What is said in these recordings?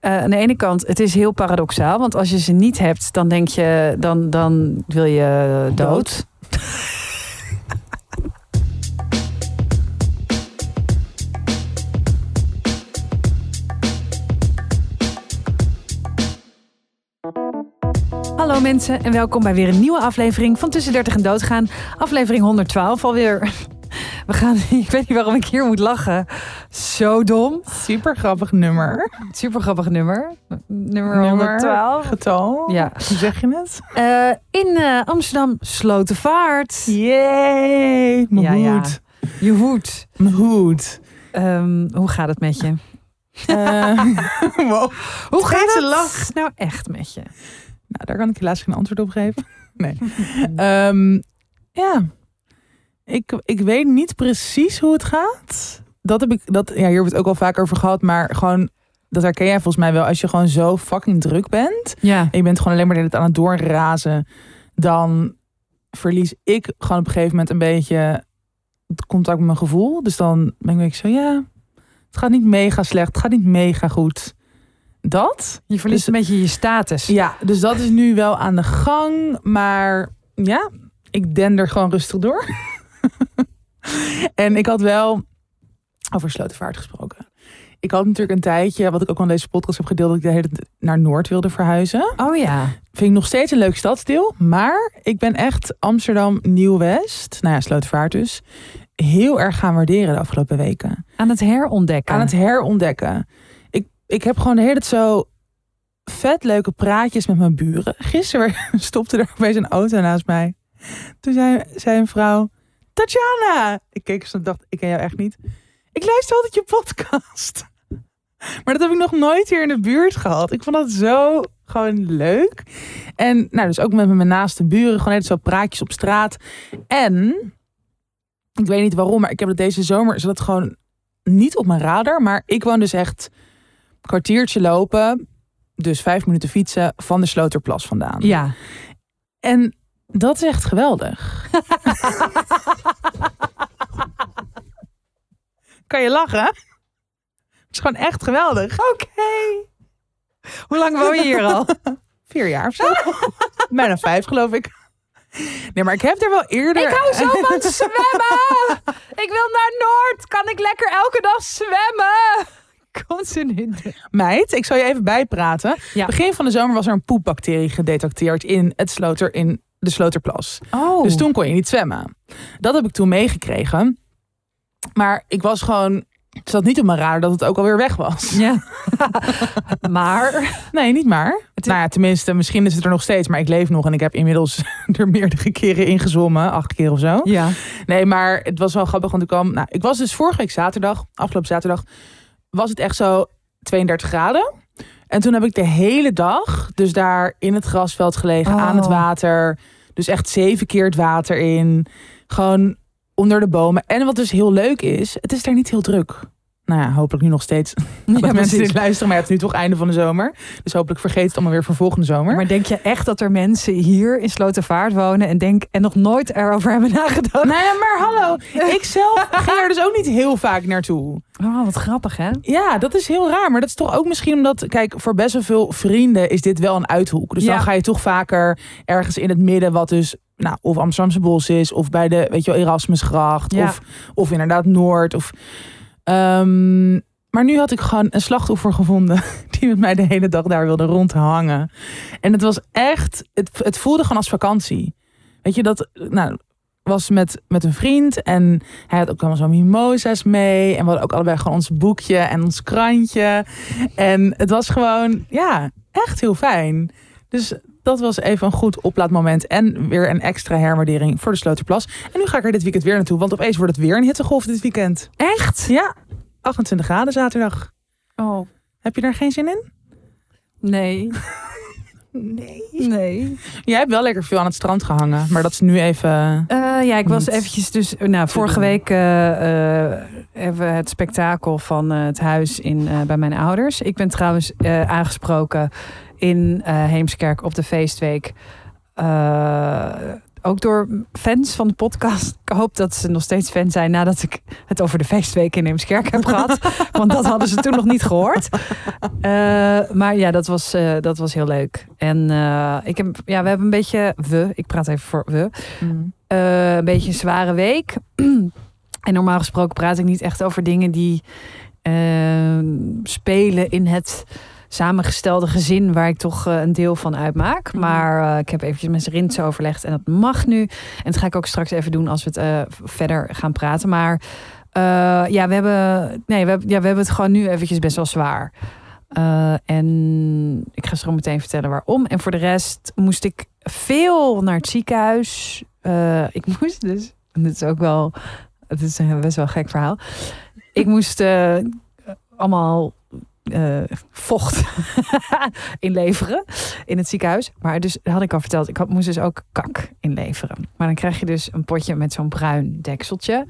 eh, aan de ene kant, het is heel paradoxaal. Want als je ze niet hebt, dan denk je, dan, dan wil je dood. Hallo mensen en welkom bij weer een nieuwe aflevering van Tussen 30 en Doodgaan. Aflevering 112 alweer. We gaan, ik weet niet waarom ik hier moet lachen. Zo dom. Super grappig nummer. Super grappig nummer. Nummer 112. Getal. Ja. Hoe zeg je het? Eh, in eh, Amsterdam Slotenvaart. Yay! Mijn Ja, ja. hoed. Je hoed. Mijn hoed. Ehm, hoe gaat het met je? Eh, wow. Hoe gaat het lach. nou echt met je? Nou, daar kan ik helaas geen antwoord op geven. Nee. Ehm, ja. Ik, ik weet niet precies hoe het gaat. Dat heb ik, dat, ja, hier hebben we het ook al vaker over gehad. Maar gewoon, dat herken jij volgens mij wel. Als je gewoon zo fucking druk bent. Ja. en je bent gewoon alleen maar aan het doorrazen, dan verlies ik gewoon op een gegeven moment een beetje het contact met mijn gevoel. Dus dan ben ik zo, ja, het gaat niet mega slecht, het gaat niet mega goed. Dat? Je verliest Dus- een beetje je status. Ja, dus dat is nu wel aan de gang, maar ja, ik den er gewoon rustig door. en ik had wel over Slotenvaart gesproken. Ik had natuurlijk een tijdje, wat ik ook al in deze podcast heb gedeeld, dat ik de hele tijd naar Noord wilde verhuizen. Oh ja. Vind ik nog steeds een leuk stadsdeel. Maar ik ben echt Amsterdam Nieuw-West, nou ja, Slotervaart dus, heel erg gaan waarderen de afgelopen weken. Aan het herontdekken. Aan het herontdekken. Ik, ik heb gewoon de hele tijd zo vet leuke praatjes met mijn buren. Gisteren stopte er opeens een auto naast mij. Toen zei, zei een vrouw, Tatjana. Ik keek eens en dacht, ik ken jou echt niet. Ik luister altijd je podcast. Maar dat heb ik nog nooit hier in de buurt gehad. Ik vond dat zo gewoon leuk. En nou, dus ook met mijn naaste buren. Gewoon net zo praatjes op straat. En, ik weet niet waarom, maar ik heb het deze zomer... is dat gewoon niet op mijn radar. Maar ik woon dus echt een kwartiertje lopen. Dus vijf minuten fietsen van de Sloterplas vandaan. Ja. En dat is echt geweldig. kan je lachen? Het is gewoon echt geweldig. Oké. Hoe lang woon je hier al? Vier jaar of zo. Bijna vijf, geloof ik. Nee, maar ik heb er wel eerder... Ik hou zo van zwemmen. Ik wil naar Noord. Kan ik lekker elke dag zwemmen? Continu. Meid, ik zal je even bijpraten. Ja. Begin van de zomer was er een poepbacterie gedetecteerd in het sloter in de Sloterplas. Oh. Dus toen kon je niet zwemmen. Dat heb ik toen meegekregen. Maar ik was gewoon... Het zat niet op mijn radar dat het ook alweer weg was. Ja. maar. Nee, niet maar. Is- Nou ja, tenminste, misschien is het er nog steeds. Maar ik leef nog en ik heb inmiddels er meerdere keren ingezwommen. Acht keer of zo. Ja. Nee, maar het was wel grappig, want ik kwam... Nou, ik was dus vorige week zaterdag, afgelopen zaterdag... was het echt zo 32 graden. En toen heb ik de hele dag dus daar in het grasveld gelegen, Oh. aan het water. Dus echt zeven keer het water in. Gewoon onder de bomen. En wat dus heel leuk is, het is daar niet heel druk. Nou ja, hopelijk nu nog steeds. Ja, dat mensen dit luisteren. Maar ja, het is nu toch einde van de zomer. Dus hopelijk vergeet het allemaal weer voor volgende zomer. Maar denk je echt dat er mensen hier in Slotervaart wonen en, denk, en nog nooit erover hebben nagedacht? Nee, maar hallo. Ik zelf ging er dus ook niet heel vaak naartoe. Oh, wat grappig hè? Ja, dat is heel raar. Maar dat is toch ook misschien omdat... Kijk, voor best wel veel vrienden is dit wel een uithoek. Dus Ja. dan ga je toch vaker ergens in het midden... wat dus nou, of Amsterdamse Bos is... of bij de, weet je wel, Erasmusgracht... Ja. Of, of inderdaad Noord. Of, Ehm, maar nu had ik gewoon een slachtoffer gevonden... die met mij de hele dag daar wilde rondhangen. En het was echt... Het, het voelde gewoon als vakantie. Weet je, dat... Nou, was met, met een vriend en hij had ook allemaal zo mimosa's mee. En we hadden ook allebei gewoon ons boekje en ons krantje. En het was gewoon, ja, echt heel fijn. Dus dat was even een goed oplaadmoment. En weer een extra herwaardering voor de Sloterplas. En nu ga ik er dit weekend weer naartoe. Want opeens wordt het weer een hittegolf dit weekend. Echt? Ja, 28 graden zaterdag. Oh, Heb je daar geen zin in? nee. Nee. Nee. Jij hebt wel lekker veel aan het strand gehangen. Maar dat is nu even... Eh, ja, ik was eventjes dus... Nou, vorige week eh, eh, hebben we het spektakel van eh, het huis in, eh, bij mijn ouders. Ik ben trouwens eh, aangesproken in eh, Heemskerk op de feestweek. eh, ook door fans van de podcast. Ik hoop dat ze nog steeds fan zijn nadat ik het over de feestweek in Eemskerk heb gehad. Want dat hadden ze toen nog niet gehoord. Eh, maar ja, dat was, dat was heel leuk. En ik heb, ja, we hebben een beetje, we, ik praat even voor we, Mm. een beetje een zware week. en normaal gesproken praat ik niet echt over dingen die spelen in het samengestelde gezin waar ik toch eh, een deel van uitmaak. Mhm. Maar eh, ik heb eventjes met Rins overlegd en dat mag nu. En dat ga ik ook straks even doen als we het eh, verder gaan praten. Maar ja, we hebben, nee, we, hebben, ja, we hebben het gewoon nu eventjes best wel zwaar. En ik ga zo meteen vertellen waarom. En voor de rest moest ik veel naar het ziekenhuis. Ik moest dus, en dit is ook wel, het is een best wel een gek verhaal. Ik moest allemaal eh, vocht inleveren in het ziekenhuis. Maar dus had ik al verteld, ik had, moest dus ook kak inleveren. Maar dan krijg je dus een potje met zo'n bruin dekseltje.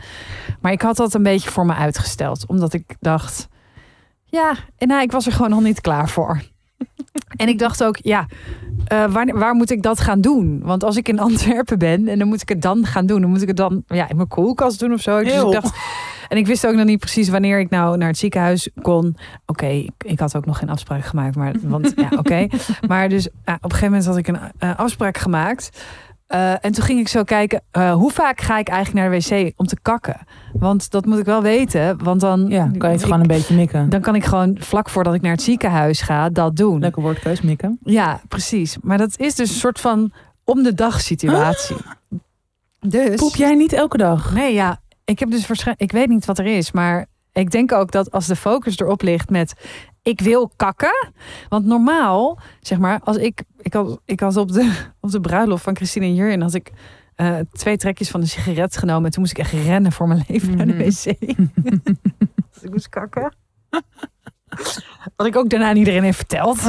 Maar ik had dat een beetje voor me uitgesteld, omdat ik dacht, ja, en nou, ik was er gewoon nog niet klaar voor. En ik dacht ook, ja, eh, waar, waar moet ik dat gaan doen? Want als ik in Antwerpen ben en dan moet ik het dan gaan doen, dan moet ik het dan ja, in mijn koelkast doen of zo. Dus ik dacht, en ik wist ook nog niet precies wanneer ik nou naar het ziekenhuis kon. Oké, ik, ik had ook nog geen afspraak gemaakt, maar want ja, oké. Maar dus ja, op een gegeven moment had ik een eh, afspraak gemaakt. Eh, en toen ging ik zo kijken, eh, hoe vaak ga ik eigenlijk naar de wc om te kakken? Want dat moet ik wel weten, want dan Ja, kan je het ik- gewoon een beetje mikken. dan kan ik gewoon vlak voordat ik naar het ziekenhuis ga dat doen. Lekker woordkeus, mikken. Ja, precies. Maar dat is dus een soort van om de dag situatie. Dus Poep jij niet elke dag? nee, ja, ik heb dus waarschijnlijk, ik weet niet wat er is, maar ik denk ook dat als de focus erop ligt met ik wil kakken, want normaal zeg maar als ik ik had ik had op de op de bruiloft van Christine en Jurjen had ik eh, twee trekjes van een sigaret genomen en toen moest ik echt rennen voor mijn leven naar de Mhm. wc. dus ik moest kakken. Wat ik ook daarna aan iedereen heeft verteld.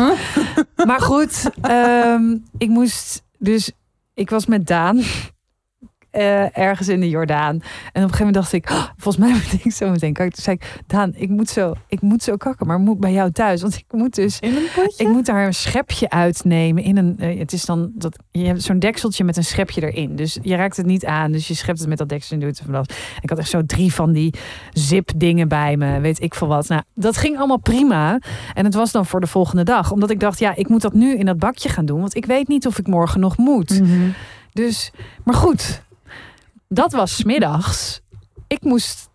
Maar goed, ehm, ik moest dus, ik was met Daan eh, ergens in de Jordaan. En op een gegeven moment dacht ik, "Oh, volgens mij moet ik zo meteen kakken. Toen zei ik, Daan, ik moet zo, ik moet zo kakken, maar moet bij jou thuis. Want ik moet dus, In een potje? ik moet daar een schepje uitnemen in een, eh, het is dan dat je hebt zo'n dekseltje met een schepje erin. Dus je raakt het niet aan, dus je schept het met dat dekseltje en doet het van dat. Ik had echt zo drie van die zip dingen bij me, weet ik veel wat. Nou, dat ging allemaal prima. En het was dan voor de volgende dag, omdat ik dacht, ja, ik moet dat nu in dat bakje gaan doen, want ik weet niet of ik morgen nog moet. Mhm. Dus, maar goed, dat was 's middags. Ik moest,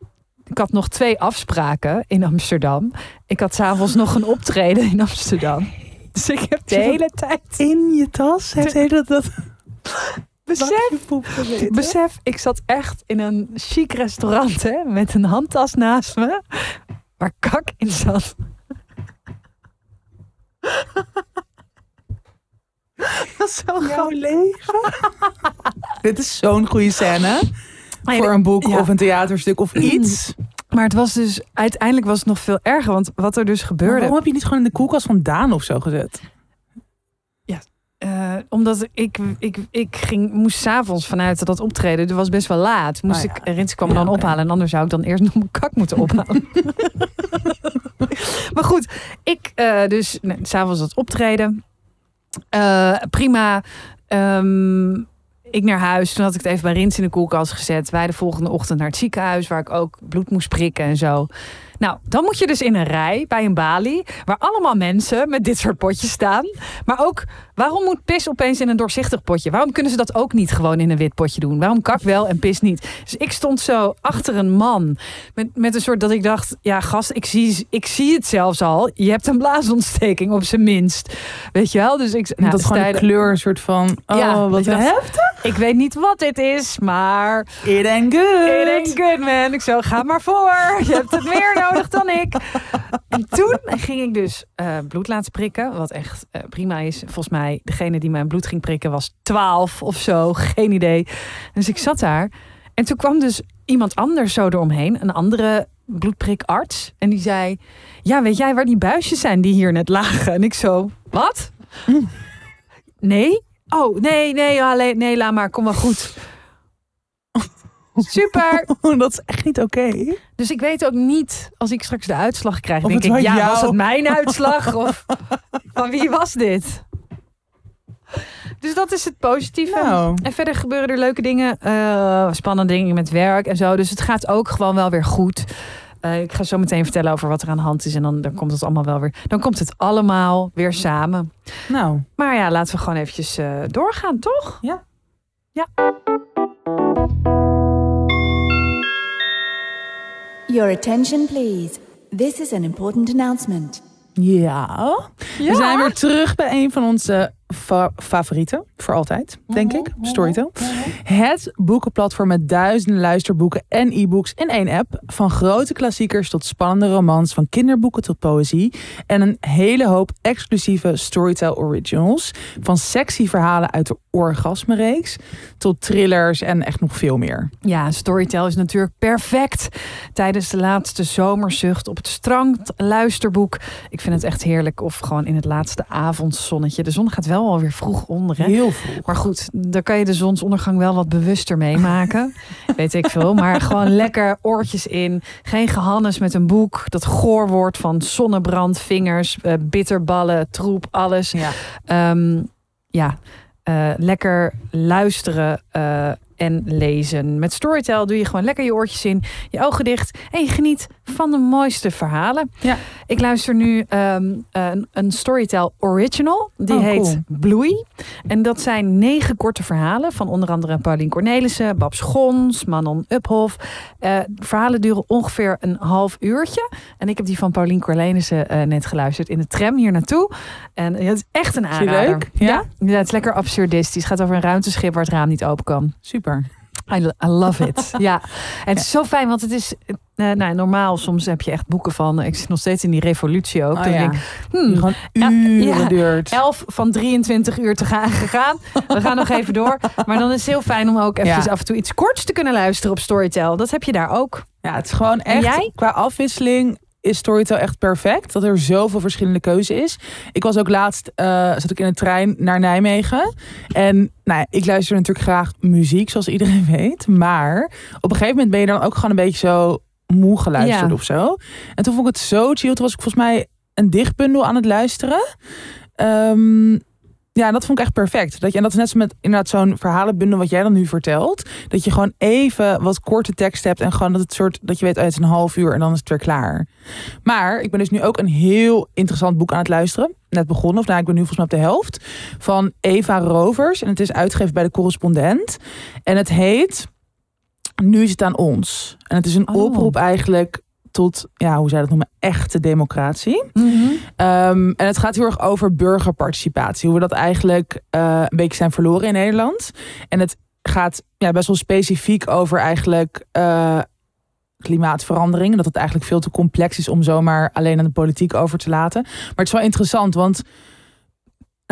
ik had nog twee afspraken in Amsterdam. Ik had s'avonds nog een optreden in Amsterdam. Dus ik heb de hele tijd In je tas? Heeft hij dat, dat besef, besef, ik zat echt in een chic restaurant hè, met een handtas naast me, waar kak in zat. Dat is zo Jouw leven? Dit is zo'n goede scène. Maar Voor een boek ja. of een theaterstuk of iets. Maar het was dus, uiteindelijk was het nog veel erger, want wat er dus Maar gebeurde. waarom heb je niet gewoon in de koelkast van Daan of zo gezet? Eh, omdat ik, ik, ik ging, moest s'avonds vanuit dat optreden. Het was best wel laat. Moest Ah, ja. ik, Rins kwam me Ja, dan ophalen. En anders zou ik dan eerst nog mijn kak moeten ophalen. maar goed, ik eh, dus nee, s'avonds dat optreden. Eh, prima. Ehm, ik naar huis. Toen had ik het even bij Rins in de koelkast gezet. Wij de volgende ochtend naar het ziekenhuis. Waar ik ook bloed moest prikken en zo. Nou, dan moet je dus in een rij bij een balie. Waar allemaal mensen met dit soort potjes staan. Maar ook, waarom moet pis opeens in een doorzichtig potje? Waarom kunnen ze dat ook niet gewoon in een wit potje doen? Waarom kak wel en pis niet? Dus ik stond zo achter een man. Met, met een soort dat ik dacht, ja gast, ik zie, ik zie het zelfs al. Je hebt een blaasontsteking op zijn minst. Weet je wel? Dus ik, nou, dat is gewoon stijde- kleur een soort van... Oh, Ja, wat heftig. Ik weet niet wat dit is, maar It ain't good. It ain't good, man. Ik zo, ga maar voor. Je hebt het meer nodig dan ik. En toen ging ik dus eh, bloed laten prikken. Wat echt eh, prima is. Volgens mij, degene die mijn bloed ging prikken was 12 of zo. Geen idee. Dus ik zat daar. En toen kwam dus iemand anders zo eromheen. Een andere bloedprikarts. En die zei, ja, weet jij waar die buisjes zijn die hier net lagen? En ik zo, wat? Nee? Oh, nee, nee, alleen, nee, laat maar. Kom wel goed. Super. dat is echt niet oké. Dus ik weet ook niet, als ik straks de uitslag krijg, Of denk ik, ja, jou. was het mijn uitslag? of van wie was dit? Dus dat is het positieve. Nou, En verder gebeuren er leuke dingen, eh, spannende dingen met werk en zo. Dus het gaat ook gewoon wel weer goed. Eh, ik ga zo meteen vertellen over wat er aan de hand is. En dan, dan komt het allemaal wel weer. Dan komt het allemaal weer samen. nou. Maar ja, laten we gewoon eventjes eh, doorgaan, toch? Your attention, please. This is an important announcement. Ja. We zijn weer terug bij een van onze fa- favorieten. Voor altijd, denk ik. Storytel. Het boekenplatform met duizenden luisterboeken en e-books in één app. Van grote klassiekers tot spannende romans. Van kinderboeken tot poëzie. En een hele hoop exclusieve Storytel originals. Van sexy verhalen uit de orgasmereeks. Tot thrillers en echt nog veel meer. Ja, Storytel is natuurlijk perfect tijdens de laatste zomerzucht op het strand. Luisterboek. Ik vind het echt heerlijk. Of gewoon in het laatste avondzonnetje. De zon gaat wel alweer vroeg onder. Hè? Heel vroeg. Maar goed, dan kan je de zonsondergang wel wat bewuster meemaken. Weet ik veel. Maar gewoon lekker oortjes in. Geen gehannes met een boek. Dat goor wordt van zonnebrand, vingers, eh, bitterballen, troep, alles. Ja. Ehm, ja, lekker luisteren eh, en lezen. Met Storytel doe je gewoon lekker je oortjes in, je ogen dicht en je geniet van de mooiste verhalen. Ja. Ik luister nu ehm, een, een Storytel Original. Die Oh, heet cool. Bloei. En dat zijn negen korte verhalen van onder andere Paulien Cornelissen, Babs Gons, Manon Uphoff. Eh, verhalen duren ongeveer een half uurtje. En ik heb die van Paulien Cornelissen eh, net geluisterd in de tram hier naartoe. En het is echt een aanrader. leuk? Ja? ja, het is lekker absurdistisch. Het gaat over een ruimteschip waar het raam niet open kan. Super. I, I love it. ja, en het is zo fijn, want het is... eh, nou, normaal soms heb je echt boeken van... Ik zit nog steeds in die revolutie ook. Oh, dan ja. denk ik, hmm, Die gewoon Ja, uren ja. duurt. 11 van 23 uur te gaan gegaan. We gaan nog even door. Maar dan is het heel fijn om ook Ja. af en toe iets korts te kunnen luisteren op Storytel. Dat heb je daar ook. Ja, het is gewoon echt. jij? Qua afwisseling is Storytel echt perfect. Dat er zoveel verschillende keuze is. Ik was ook laatst, eh, zat ik in de trein naar Nijmegen. En nou, ik luister natuurlijk graag muziek, zoals iedereen weet. Maar op een gegeven moment ben je dan ook gewoon een beetje zo moe geluisterd Ja. of zo. En toen vond ik het zo chill. Toen was ik volgens mij een dichtbundel aan het luisteren. Ehm, ja, dat vond ik echt perfect. Dat je, en dat is net zo met inderdaad zo'n verhalenbundel wat jij dan nu vertelt. Dat je gewoon even wat korte tekst hebt en gewoon dat het soort dat je weet, uit een half uur en dan is het weer klaar. Maar ik ben dus nu ook een heel interessant boek aan het luisteren. Net begonnen, of nou, ik ben nu volgens mij op de helft. Van Eva Rovers. En het is uitgegeven bij de correspondent. En het heet Nu is het aan ons. En het is een Oh. oproep eigenlijk tot, ja, hoe je dat noemen, echte democratie. Ehm, en het gaat heel erg over burgerparticipatie. Hoe we dat eigenlijk eh, een beetje zijn verloren in Nederland. En het gaat ja, best wel specifiek over eigenlijk eh, klimaatverandering. En dat het eigenlijk veel te complex is om zomaar alleen aan de politiek over te laten. Maar het is wel interessant, want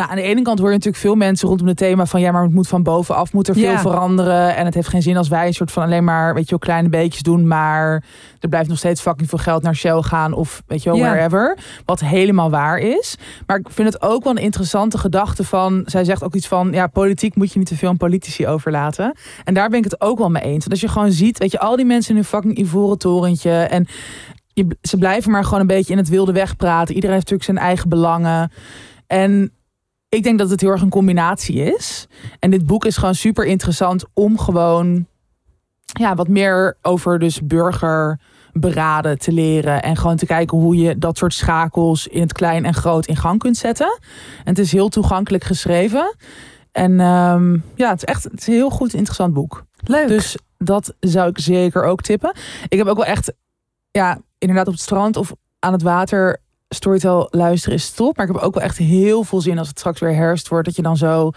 nou, aan de ene kant hoor je natuurlijk veel mensen rondom het thema van ja, maar het moet van bovenaf, moet er veel Ja. veranderen. En het heeft geen zin als wij een soort van alleen maar, weet je wel, kleine beetjes doen. Maar er blijft nog steeds fucking veel geld naar Shell gaan of weet je wel, Ja. wherever. Wat helemaal waar is. Maar ik vind het ook wel een interessante gedachte van, zij zegt ook iets van, ja, politiek moet je niet te veel aan politici overlaten. En daar ben ik het ook wel mee eens. Want als je gewoon ziet, weet je, al die mensen in hun fucking ivoren torentje en je, ze blijven maar gewoon een beetje in het wilde weg praten. Iedereen heeft natuurlijk zijn eigen belangen. En ik denk dat het heel erg een combinatie is. En dit boek is gewoon super interessant om gewoon ja, wat meer over dus burgerberaden te leren. En gewoon te kijken hoe je dat soort schakels in het klein en groot in gang kunt zetten. En het is heel toegankelijk geschreven. En ehm, ja, het is echt het is een heel goed interessant boek. Leuk. Dus dat zou ik zeker ook tippen. Ik heb ook wel echt, ja, inderdaad op het strand of aan het water Storytel luisteren is top. Maar ik heb ook wel echt heel veel zin als het straks weer herfst wordt. Dat je dan zo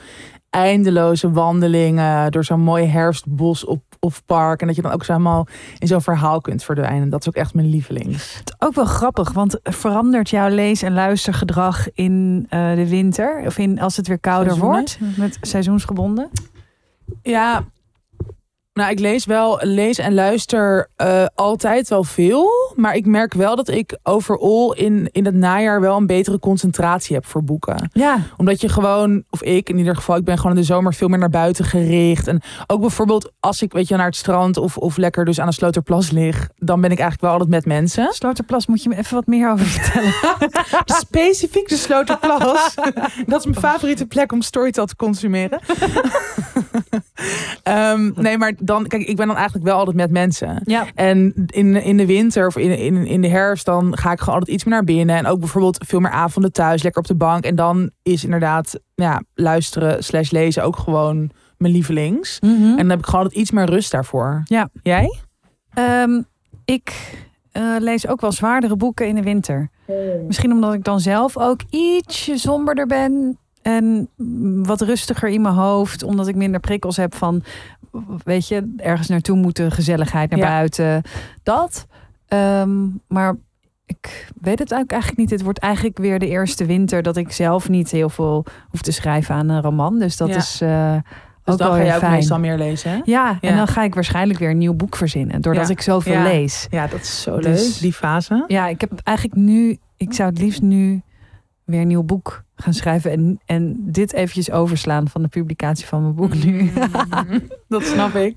eindeloze wandelingen door zo'n mooi herfstbos op, of park. En dat je dan ook zo helemaal in zo'n verhaal kunt verdwijnen. Dat is ook echt mijn lievelings. ook wel grappig, want verandert jouw lees- en luistergedrag in eh, de winter? Of in, als het weer kouder Seizoenen? wordt? Met seizoensgebonden? Ja, Nou, ik lees wel, lees en luister eh, altijd wel veel. Maar ik merk wel dat ik overal in, in het najaar wel een betere concentratie heb voor boeken. Ja. Omdat je gewoon, of ik in ieder geval, ik ben gewoon in de zomer veel meer naar buiten gericht. En ook bijvoorbeeld als ik, weet je, naar het strand of, of lekker dus aan de Sloterplas lig, dan ben ik eigenlijk wel altijd met mensen. Sloterplas moet je me even wat meer over vertellen. Specifiek de Sloterplas. Dat is mijn favoriete plek om Storytel te consumeren. Ehm, nee, maar dan, kijk, ik ben dan eigenlijk wel altijd met mensen. Ja. En in, in de winter of in, in, in de herfst, dan ga ik gewoon altijd iets meer naar binnen. En ook bijvoorbeeld veel meer avonden thuis, lekker op de bank. En dan is inderdaad, ja, luisteren slash lezen ook gewoon mijn lievelings. En dan heb ik gewoon altijd iets meer rust daarvoor. Ja. Jij? Ehm, ik eh, lees ook wel zwaardere boeken in de winter. Misschien omdat ik dan zelf ook ietsje somberder ben. En wat rustiger in mijn hoofd. Omdat ik minder prikkels heb van, weet je, ergens naartoe moeten, gezelligheid naar Ja. buiten. Dat. Ehm, maar ik weet het ook eigenlijk niet. Het wordt eigenlijk weer de eerste winter dat ik zelf niet heel veel hoef te schrijven aan een roman. Dus dat Ja. is eh Dus ook dan wel ga je ook fijn. meestal meer lezen, hè? Ja, en dan ga ik waarschijnlijk weer een nieuw boek verzinnen. Doordat Ja. ik zoveel lees. Ja, dat is zo Dus- leuk, die fase. Ja, ik heb eigenlijk nu... Ik zou het liefst nu weer een nieuw boek gaan schrijven. En, en dit eventjes overslaan van de publicatie van mijn boek nu. dat snap ik.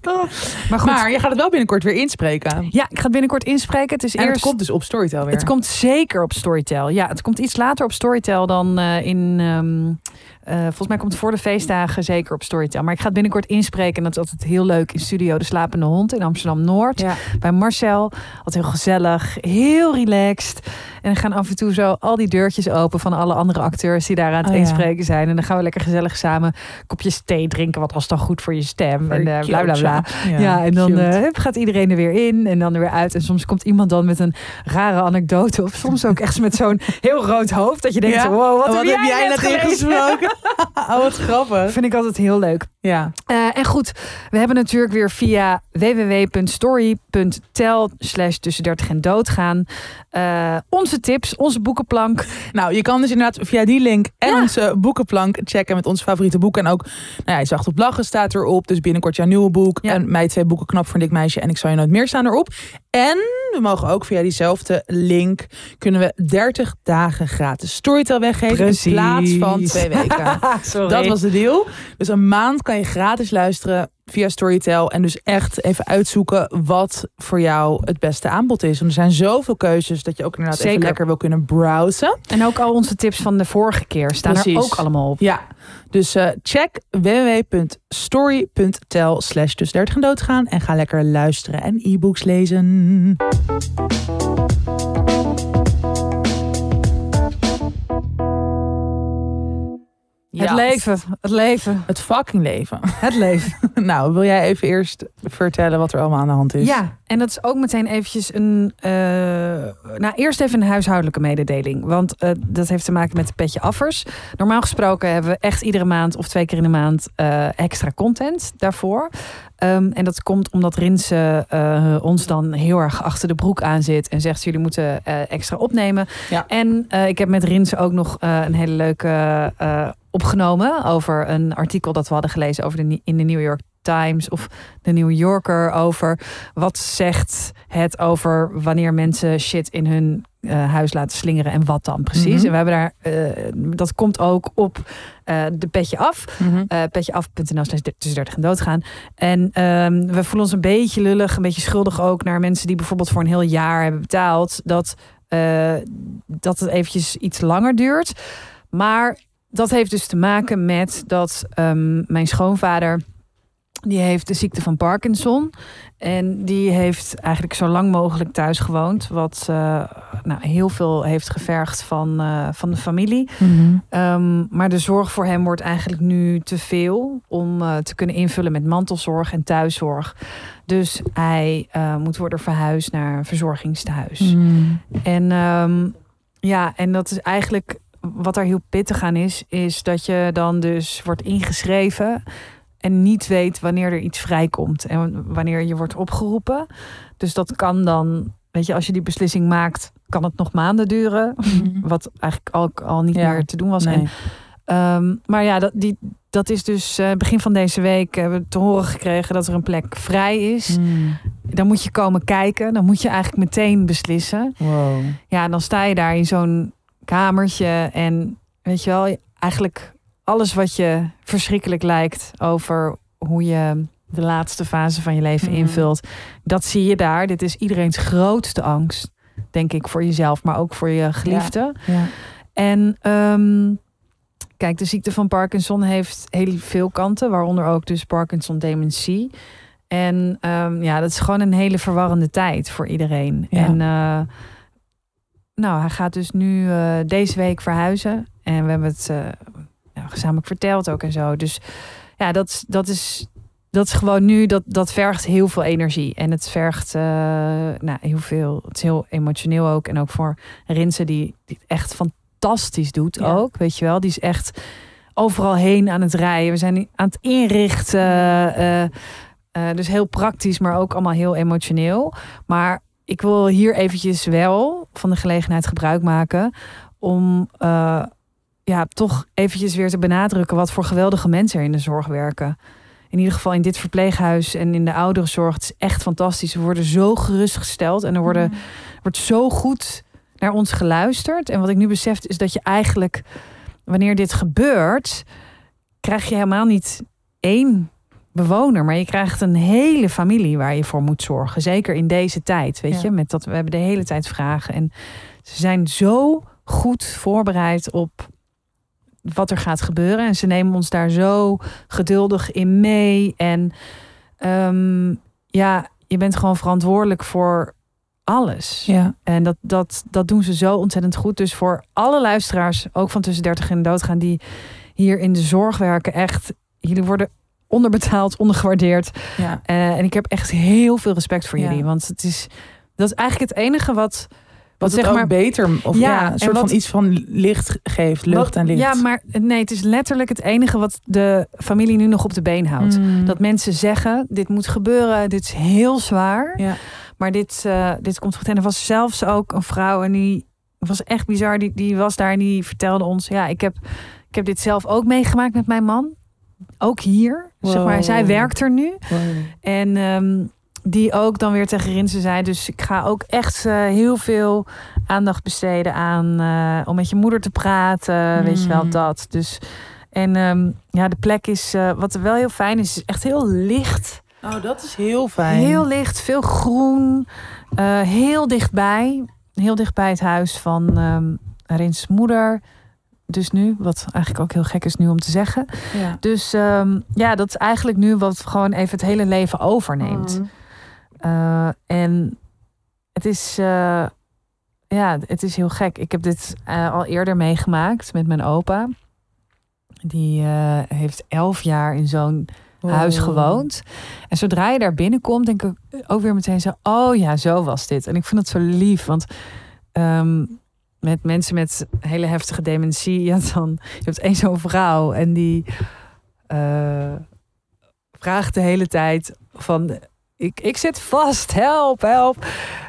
maar goed, Maar je gaat het wel binnenkort weer inspreken. ja, ik ga het binnenkort inspreken. Het is En het eerst... komt dus op Storytel weer. Het komt zeker op Storytel. Ja, het komt iets later op Storytel dan eh, in. ehm, eh, volgens mij komt het voor de feestdagen zeker op Storytel. Maar ik ga het binnenkort inspreken. En dat is altijd heel leuk in Studio De Slapende Hond in Amsterdam Noord. Ja. Bij Marcel. Altijd heel gezellig, heel relaxed. En dan gaan af en toe zo al die deurtjes open van alle andere acteurs die daar aan het Oh inspreken zijn. En dan gaan we lekker gezellig samen kopjes thee drinken. Wat was dan goed voor je stem? En eh, bla bla bla. Ja, en dan eh, gaat iedereen er weer in en dan er weer uit. En soms komt iemand dan met een rare anekdote. Of soms ook echt met zo'n heel rood hoofd. Dat je denkt, Ja? wow, wat, wat heb jij, net gelezen? ingesproken? oh, wat grappig. Vind ik altijd heel leuk. Ja. Eh, en goed, we hebben natuurlijk weer via www.story.tel slash tussen 30 en doodgaan. eh, onze tips, onze boekenplank. Nou, je kan dus inderdaad via die link en Ja. onze boekenplank checken met onze favoriete boeken. En ook, nou ja, Zacht op Lachen staat erop. Dus binnenkort jouw nieuwe boek. Ja. En mij twee boeken Knap voor een dik meisje en Ik zal je nooit meer staan erop. En we mogen ook via diezelfde link kunnen we 30 dagen gratis Storytel weggeven. Precies. In plaats van twee weken. Sorry. Dat was de deal. Dus een maand kan je gratis luisteren via Storytel. En dus echt even uitzoeken wat voor jou het beste aanbod is. Want er zijn zoveel keuzes dat je ook inderdaad even Zeker. lekker wil kunnen browsen. En ook al onze tips van de vorige keer staan er ook allemaal op. Ja, dus eh, check www.story.tel slash dus 30 en doodgaan. En ga lekker luisteren en e-books lezen. Het leven, het leven, Het fucking leven. het leven. nou, wil jij even eerst vertellen wat er allemaal aan de hand is? Ja, en dat is ook meteen eventjes een... eh, nou, eerst even een huishoudelijke mededeling. Want eh, dat heeft te maken met de petje affers. Normaal gesproken hebben we echt iedere maand of twee keer in de maand eh, extra content daarvoor. Ehm, en dat komt omdat Rinse ons dan heel erg achter de broek aan zit. En zegt, jullie moeten extra opnemen. Ja. En ik heb met Rinse ook nog een hele leuke opgenomen. Over een artikel dat we hadden gelezen over de, in de New York Times of de New Yorker over wat zegt het over wanneer mensen shit in hun eh, huis laten slingeren en wat dan precies. Mhm. En we hebben daar, eh, dat komt ook op eh, de petje af. Mhm. Uh, petjeaf.nl slash tussen 30 en doodgaan. En ehm, we voelen ons een beetje lullig, een beetje schuldig ook naar mensen die bijvoorbeeld voor een heel jaar hebben betaald. Dat, dat het eventjes iets langer duurt. Maar dat heeft dus te maken met dat ehm, mijn schoonvader. Die heeft de ziekte van Parkinson. En die heeft eigenlijk zo lang mogelijk thuis gewoond. Wat eh, nou, heel veel heeft gevergd van, eh, van de familie. Mhm. Ehm, maar de zorg voor hem wordt eigenlijk nu te veel om eh, te kunnen invullen met mantelzorg en thuiszorg. Dus hij moet worden verhuisd naar een verzorgingstehuis. Mhm. En ehm, ja, en dat is eigenlijk wat daar heel pittig aan is, is dat je dan dus wordt ingeschreven en niet weet wanneer er iets vrijkomt en wanneer je wordt opgeroepen. Dus dat kan dan, weet je, als je die beslissing maakt, kan het nog maanden duren. Wat eigenlijk ook al niet Ja. meer te doen was. En. Ehm, maar ja, dat, die, dat is dus eh, begin van deze week hebben we te horen gekregen dat er een plek vrij is. Mm. Dan moet je komen kijken. Dan moet je eigenlijk meteen beslissen. Wow. Ja, dan sta je daar in zo'n kamertje en weet je wel, eigenlijk alles wat je verschrikkelijk lijkt over hoe je de laatste fase van je leven Mhm. invult, dat zie je daar. Dit is iedereen's grootste angst, denk ik, voor jezelf, maar ook voor je geliefde. Ja. En ehm, kijk, de ziekte van Parkinson heeft heel veel kanten, waaronder ook dus Parkinson-dementie. En ehm, ja, dat is gewoon een hele verwarrende tijd voor iedereen. Ja. En eh, nou, hij gaat dus nu eh, deze week verhuizen. En we hebben het eh, ja, gezamenlijk verteld ook en zo. Dus ja, dat, is- dat is. Dat is gewoon nu, dat, dat vergt heel veel energie. En het vergt eh, nou, heel veel. Het is heel emotioneel ook. En ook voor Rinse, die, die het echt fantastisch doet Ja. ook. Weet je wel, die is echt overal heen aan het rijden. We zijn aan het inrichten. dus heel praktisch, maar ook allemaal heel emotioneel. Maar ik wil hier eventjes wel van de gelegenheid gebruik maken om eh, ja, toch eventjes weer te benadrukken wat voor geweldige mensen er in de zorg werken. In ieder geval in dit verpleeghuis en in de ouderenzorg. Het is echt fantastisch. We worden zo gerustgesteld en er worden, wordt zo goed naar ons geluisterd. En wat ik nu besef is dat je eigenlijk, wanneer dit gebeurt, krijg je helemaal niet één bewoner, maar je krijgt een hele familie waar je voor moet zorgen. Zeker in deze tijd, weet Ja. je, met dat we hebben de hele tijd vragen en ze zijn zo goed voorbereid op wat er gaat gebeuren en ze nemen ons daar zo geduldig in mee en ehm, ja, je bent gewoon verantwoordelijk voor alles. Ja. En dat, dat, dat doen ze zo ontzettend goed. Dus voor alle luisteraars, ook van tussen 30 en doodgaan, die hier in de zorg werken, echt, jullie worden onderbetaald, ondergewaardeerd. Ja. Eh, en ik heb echt heel veel respect voor Ja. jullie. Want het is, dat is eigenlijk het enige wat. Wat zeg maar- beter, of Ja, ja, en een soort wat- van iets van licht geeft, lucht wat- en licht. Ja, maar nee, het is letterlijk het enige wat de familie nu nog op de been houdt. Mm. Dat mensen zeggen: dit moet gebeuren, dit is heel zwaar. Ja. Maar dit, eh, dit komt goed. En er was zelfs ook een vrouw en die was echt bizar. Die, die was daar en die vertelde ons: ja, ik heb, ik heb dit zelf ook meegemaakt met mijn man. Ook hier. Zeg maar, zij werkt er nu. Wow. En ehm, die ook dan weer tegen Rinse zei. Dus ik ga ook echt eh, heel veel aandacht besteden aan eh, om met je moeder te praten. Weet je wel Mm. dat. Dus en ehm, ja, de plek is eh, wat er wel heel fijn is, is echt heel licht. Oh, dat is heel fijn. Heel licht, veel groen. heel dichtbij. Heel dichtbij het huis van ehm Rins moeder. Dus nu, wat eigenlijk ook heel gek is nu om te zeggen. ja. Dus ehm, ja, dat is eigenlijk nu wat gewoon even het hele leven overneemt. Mm. Eh, en het is, eh, ja, het is heel gek. Ik heb dit eh, al eerder meegemaakt met mijn opa. Die heeft elf jaar in zo'n huis Wow. gewoond. En zodra je daar binnenkomt, denk ik ook weer meteen zo... oh ja, zo was dit. En ik vind het zo lief, want... ehm, met mensen met hele heftige dementie, ja, dan je hebt één zo'n vrouw en die eh, vraagt de hele tijd van ik, ik zit vast, help, help.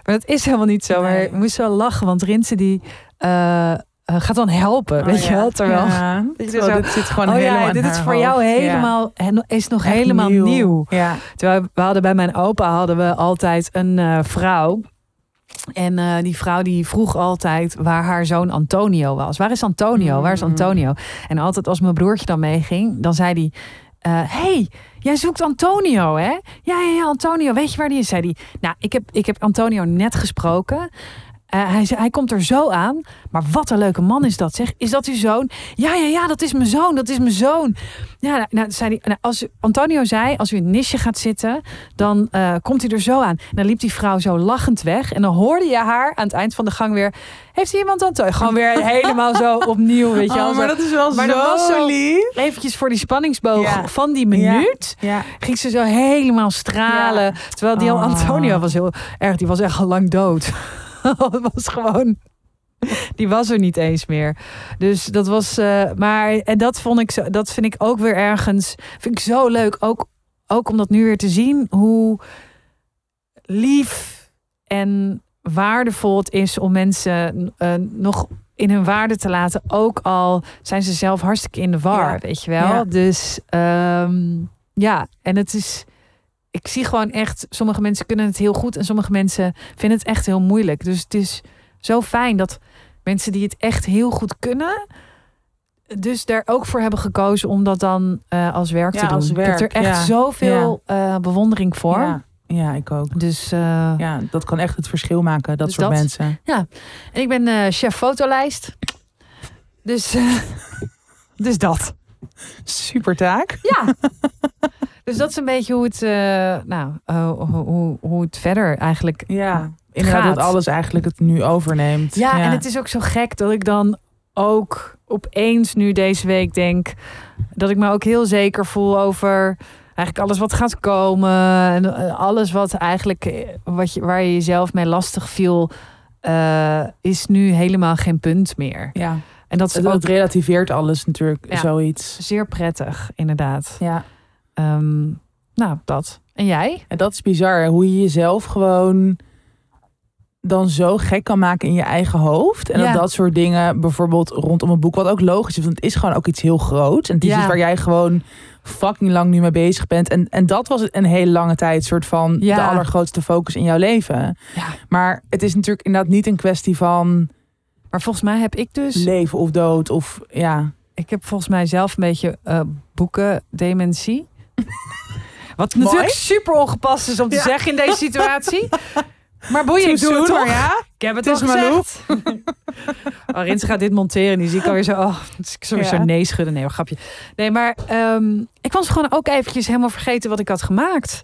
Maar dat is helemaal niet zo. Maar ik moest wel lachen, want Rinse die eh, eh, gaat dan helpen, Oh, weet je wel? Terwijl, Ja. Je zo- dit zit gewoon oh helemaal ja, dit is voor hoofd. jou helemaal, en is nog Echt helemaal nieuw. Ja. Terwijl we hadden bij mijn opa hadden we altijd een vrouw. En eh, die vrouw die vroeg altijd waar haar zoon Antonio was. Waar is Antonio? Waar is Mm. Antonio? En altijd als mijn broertje dan meeging, dan zei hij... eh, hey, jij zoekt Antonio, hè? Ja, ja, ja, Antonio. Weet je waar die is? Zei hij. Nou, ik heb, ik heb Antonio net gesproken. Eh, hij, hij komt er zo aan. Maar wat een leuke man is dat, zeg. Is dat uw zoon? Ja, ja, ja, dat is mijn zoon. Dat is mijn zoon. Ja, nou, nou, zei hij, nou, als, Antonio zei, als u in het nisje gaat zitten, dan eh, komt hij er zo aan. En dan liep die vrouw zo lachend weg. En dan hoorde je haar aan het eind van de gang weer... Heeft hier iemand Antonio? Gewoon weer helemaal zo opnieuw, weet je wel. Oh, maar dat is wel Maar zo, dat was zo- lief. Eventjes voor die spanningsboog Ja. van die minuut... Ja. ging ze zo helemaal stralen. Terwijl die Oh. Antonio was heel erg... Die was echt al lang dood. Het was gewoon... Die was er niet eens meer. Dus dat was. eh, maar en dat vond ik zo. Dat vind ik ook weer ergens. Vind ik zo leuk. Ook, ook om dat nu weer te zien. Hoe lief en waardevol het is om mensen eh, nog in hun waarde te laten. Ook al zijn ze zelf hartstikke in de war, Ja. weet je wel. Ja. Dus ehm, ja, en het is... Ik zie gewoon echt, sommige mensen kunnen het heel goed en sommige mensen vinden het echt heel moeilijk. Dus het is zo fijn dat mensen die het echt heel goed kunnen, dus daar ook voor hebben gekozen om dat dan eh, als werk Ja, te doen. als ik heb werk, er echt ja. zoveel eh, bewondering voor. Ja, ja, ik ook. Dus eh, Ja, dat kan echt het verschil maken, dat Dus soort dat. mensen. En ik ben chef fotolijst. Dus, dus dat. Super taak. Ja. dus dat is een beetje hoe het, eh, nou, eh, hoe, hoe, het verder eigenlijk. Ja, inderdaad Gaat. dat alles eigenlijk het nu overneemt. Ja, en het is ook zo gek dat ik dan ook opeens nu deze week denk dat ik me ook heel zeker voel over eigenlijk alles wat gaat komen en eh, alles wat eigenlijk wat je, waar je jezelf mee lastig viel, is nu helemaal geen punt meer. Ja, En dat is het, ook het relativeert alles natuurlijk, Ja. zoiets. zeer prettig, inderdaad. Ja. Ehm, nou, dat. En jij? En dat is bizar, hoe je jezelf gewoon dan zo gek kan maken in je eigen hoofd. En Ja. dat dat soort dingen, bijvoorbeeld rondom een boek, wat ook logisch is, want het is gewoon ook iets heel groots. En het is Ja. iets waar jij gewoon fucking lang nu mee bezig bent. En, en dat was een hele lange tijd soort van Ja. de allergrootste focus in jouw leven. Ja. Maar het is natuurlijk inderdaad niet een kwestie van Maar volgens mij heb ik dus. leven of dood of ja. Ik heb volgens mij zelf een beetje eh boekendementie. Wat Mooi. natuurlijk super ongepast is om te Ja. zeggen in deze situatie. Maar boeien, ik doe het toch. ja. Ik heb het, Het al is Malou. gezegd. oh, Rins gaat dit monteren. Die zie ik alweer zo. Oh, ik sowieso Ja. nee schudden. Nee, grapje. Nee, maar ehm, ik was gewoon ook eventjes helemaal vergeten wat ik had gemaakt.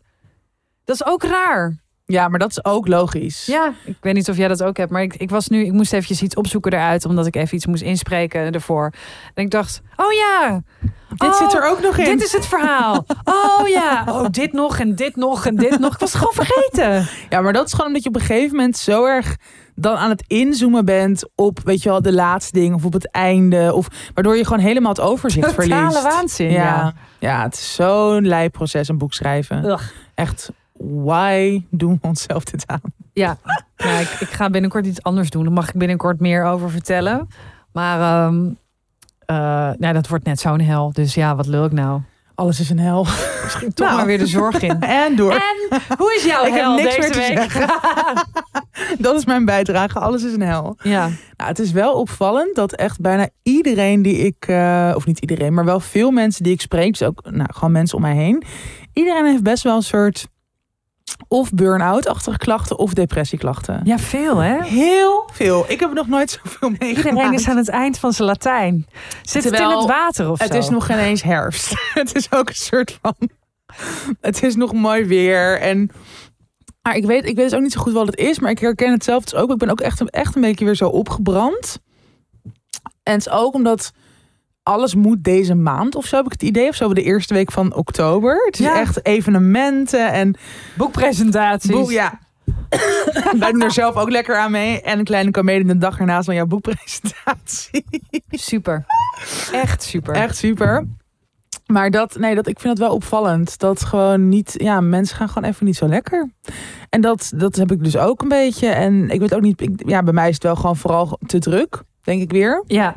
Dat is ook raar. Ja, maar dat is ook logisch. Ja, ik weet niet of jij dat ook hebt, maar ik, ik was nu, ik moest eventjes iets opzoeken eruit, omdat ik even iets moest inspreken ervoor. En ik dacht, oh ja, Dit Oh, zit er ook nog in. dit is het verhaal. Oh ja, oh dit nog en dit nog en dit nog. Ik was het gewoon vergeten. Ja, maar dat is gewoon omdat je op een gegeven moment zo erg dan aan het inzoomen bent op, weet je wel, de laatste ding of op het einde. Of waardoor je gewoon helemaal het overzicht Totale verliest. waanzin. Ja. Ja. ja, het is zo'n lijp proces, een boek schrijven. Ugh. Echt, why doen we onszelf dit aan? Ja, nou, ik, ik ga binnenkort iets anders doen. Daar mag ik binnenkort meer over vertellen. Maar ehm, eh, nou, dat wordt net zo'n hel. Dus ja, wat lul ik nou? Alles is een hel. Misschien toch Nou. maar weer de zorg in. En door. En hoe is jouw Ik heb hel niks deze meer te week? zeggen. Dat is mijn bijdrage. Alles is een hel. ja, Nou, het is wel opvallend dat echt bijna iedereen die ik, eh, of niet iedereen, maar wel veel mensen die ik spreek, dus ook nou, gewoon mensen om mij heen, iedereen heeft best wel een soort of burn-out-achtige klachten of depressieklachten. ja, veel hè? Heel veel. Ik heb er nog nooit zoveel meegemaakt. Iedereen is aan het eind van zijn Latijn. Zit het in het water of Het zo? is nog geen eens herfst. het is ook een soort van. Het is nog mooi weer. En. Maar ik weet, ik weet dus ook niet zo goed wat het is. Maar ik herken het zelf dus ook. Ik ben ook echt, een- echt een beetje weer zo opgebrand. En het is ook omdat alles moet deze maand of zo heb ik het idee. Of zo de eerste week van oktober. Het is Ja. echt evenementen en Boekpresentaties. boek. Ja. Wij doen er zelf ook lekker aan mee. En een kleine comedie de dag ernaast van jouw boekpresentatie. Super. Echt super. Echt super. Maar dat, nee, dat, ik vind het wel opvallend. Dat gewoon niet, ja, mensen gaan gewoon even niet zo lekker. En dat, dat heb ik dus ook een beetje. En ik weet ook niet, ik, ja, bij mij is het wel gewoon vooral te druk, denk ik weer. Ja.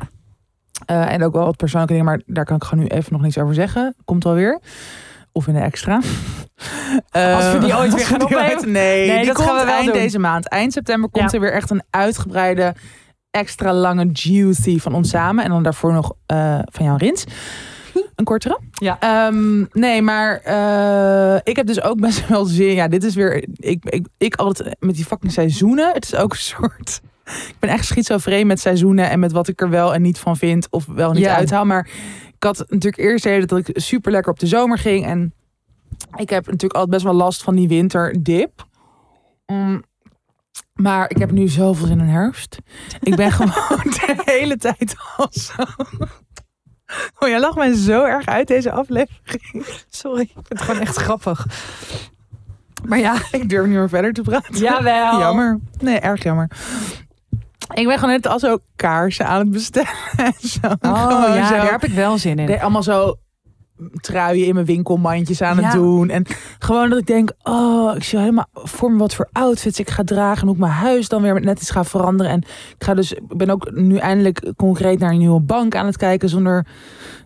Eh, en ook wel wat persoonlijke dingen, maar daar kan ik gewoon nu even nog niets over zeggen. Komt wel weer. Of in de extra. Eh, Als we die ooit weer gaan opnemen? Nee, dat komt gaan we wel eind doen. deze maand. Eind september komt Ja. er weer echt een uitgebreide, extra lange juicy van ons samen. En dan daarvoor nog eh, van jou Rins. Een kortere. Ja. Ehm, nee, maar ik heb dus ook best wel zin. Ja, dit is weer. Ik, ik, ik altijd met die fucking seizoenen. Het is ook een soort. Ik ben echt schizofreen met seizoenen en met wat ik er wel en niet van vind. Of wel niet Ja. uithaal. Maar ik had natuurlijk eerst de dat ik super lekker op de zomer ging. En ik heb natuurlijk altijd best wel last van die winterdip. Mm, maar ik heb nu zoveel zin in herfst. Ik ben gewoon de hele tijd al zo. Oh, jij lacht mij zo erg uit deze aflevering. Sorry. Ik vind het gewoon echt grappig. Maar ja. Ik durf niet meer verder te praten. Jawel. Jammer. Nee, erg jammer. Ik ben gewoon net al zo kaarsen aan het bestellen. en zo. Oh ja, zo. daar heb ik wel zin in. Nee, allemaal zo truien in mijn winkelmandjes aan het Ja. doen. En gewoon dat ik denk, oh, ik zie helemaal voor me wat voor outfits ik ga dragen. En hoe ik mijn huis dan weer net iets ga veranderen. En ik ga dus, ik ben ook nu eindelijk concreet naar een nieuwe bank aan het kijken zonder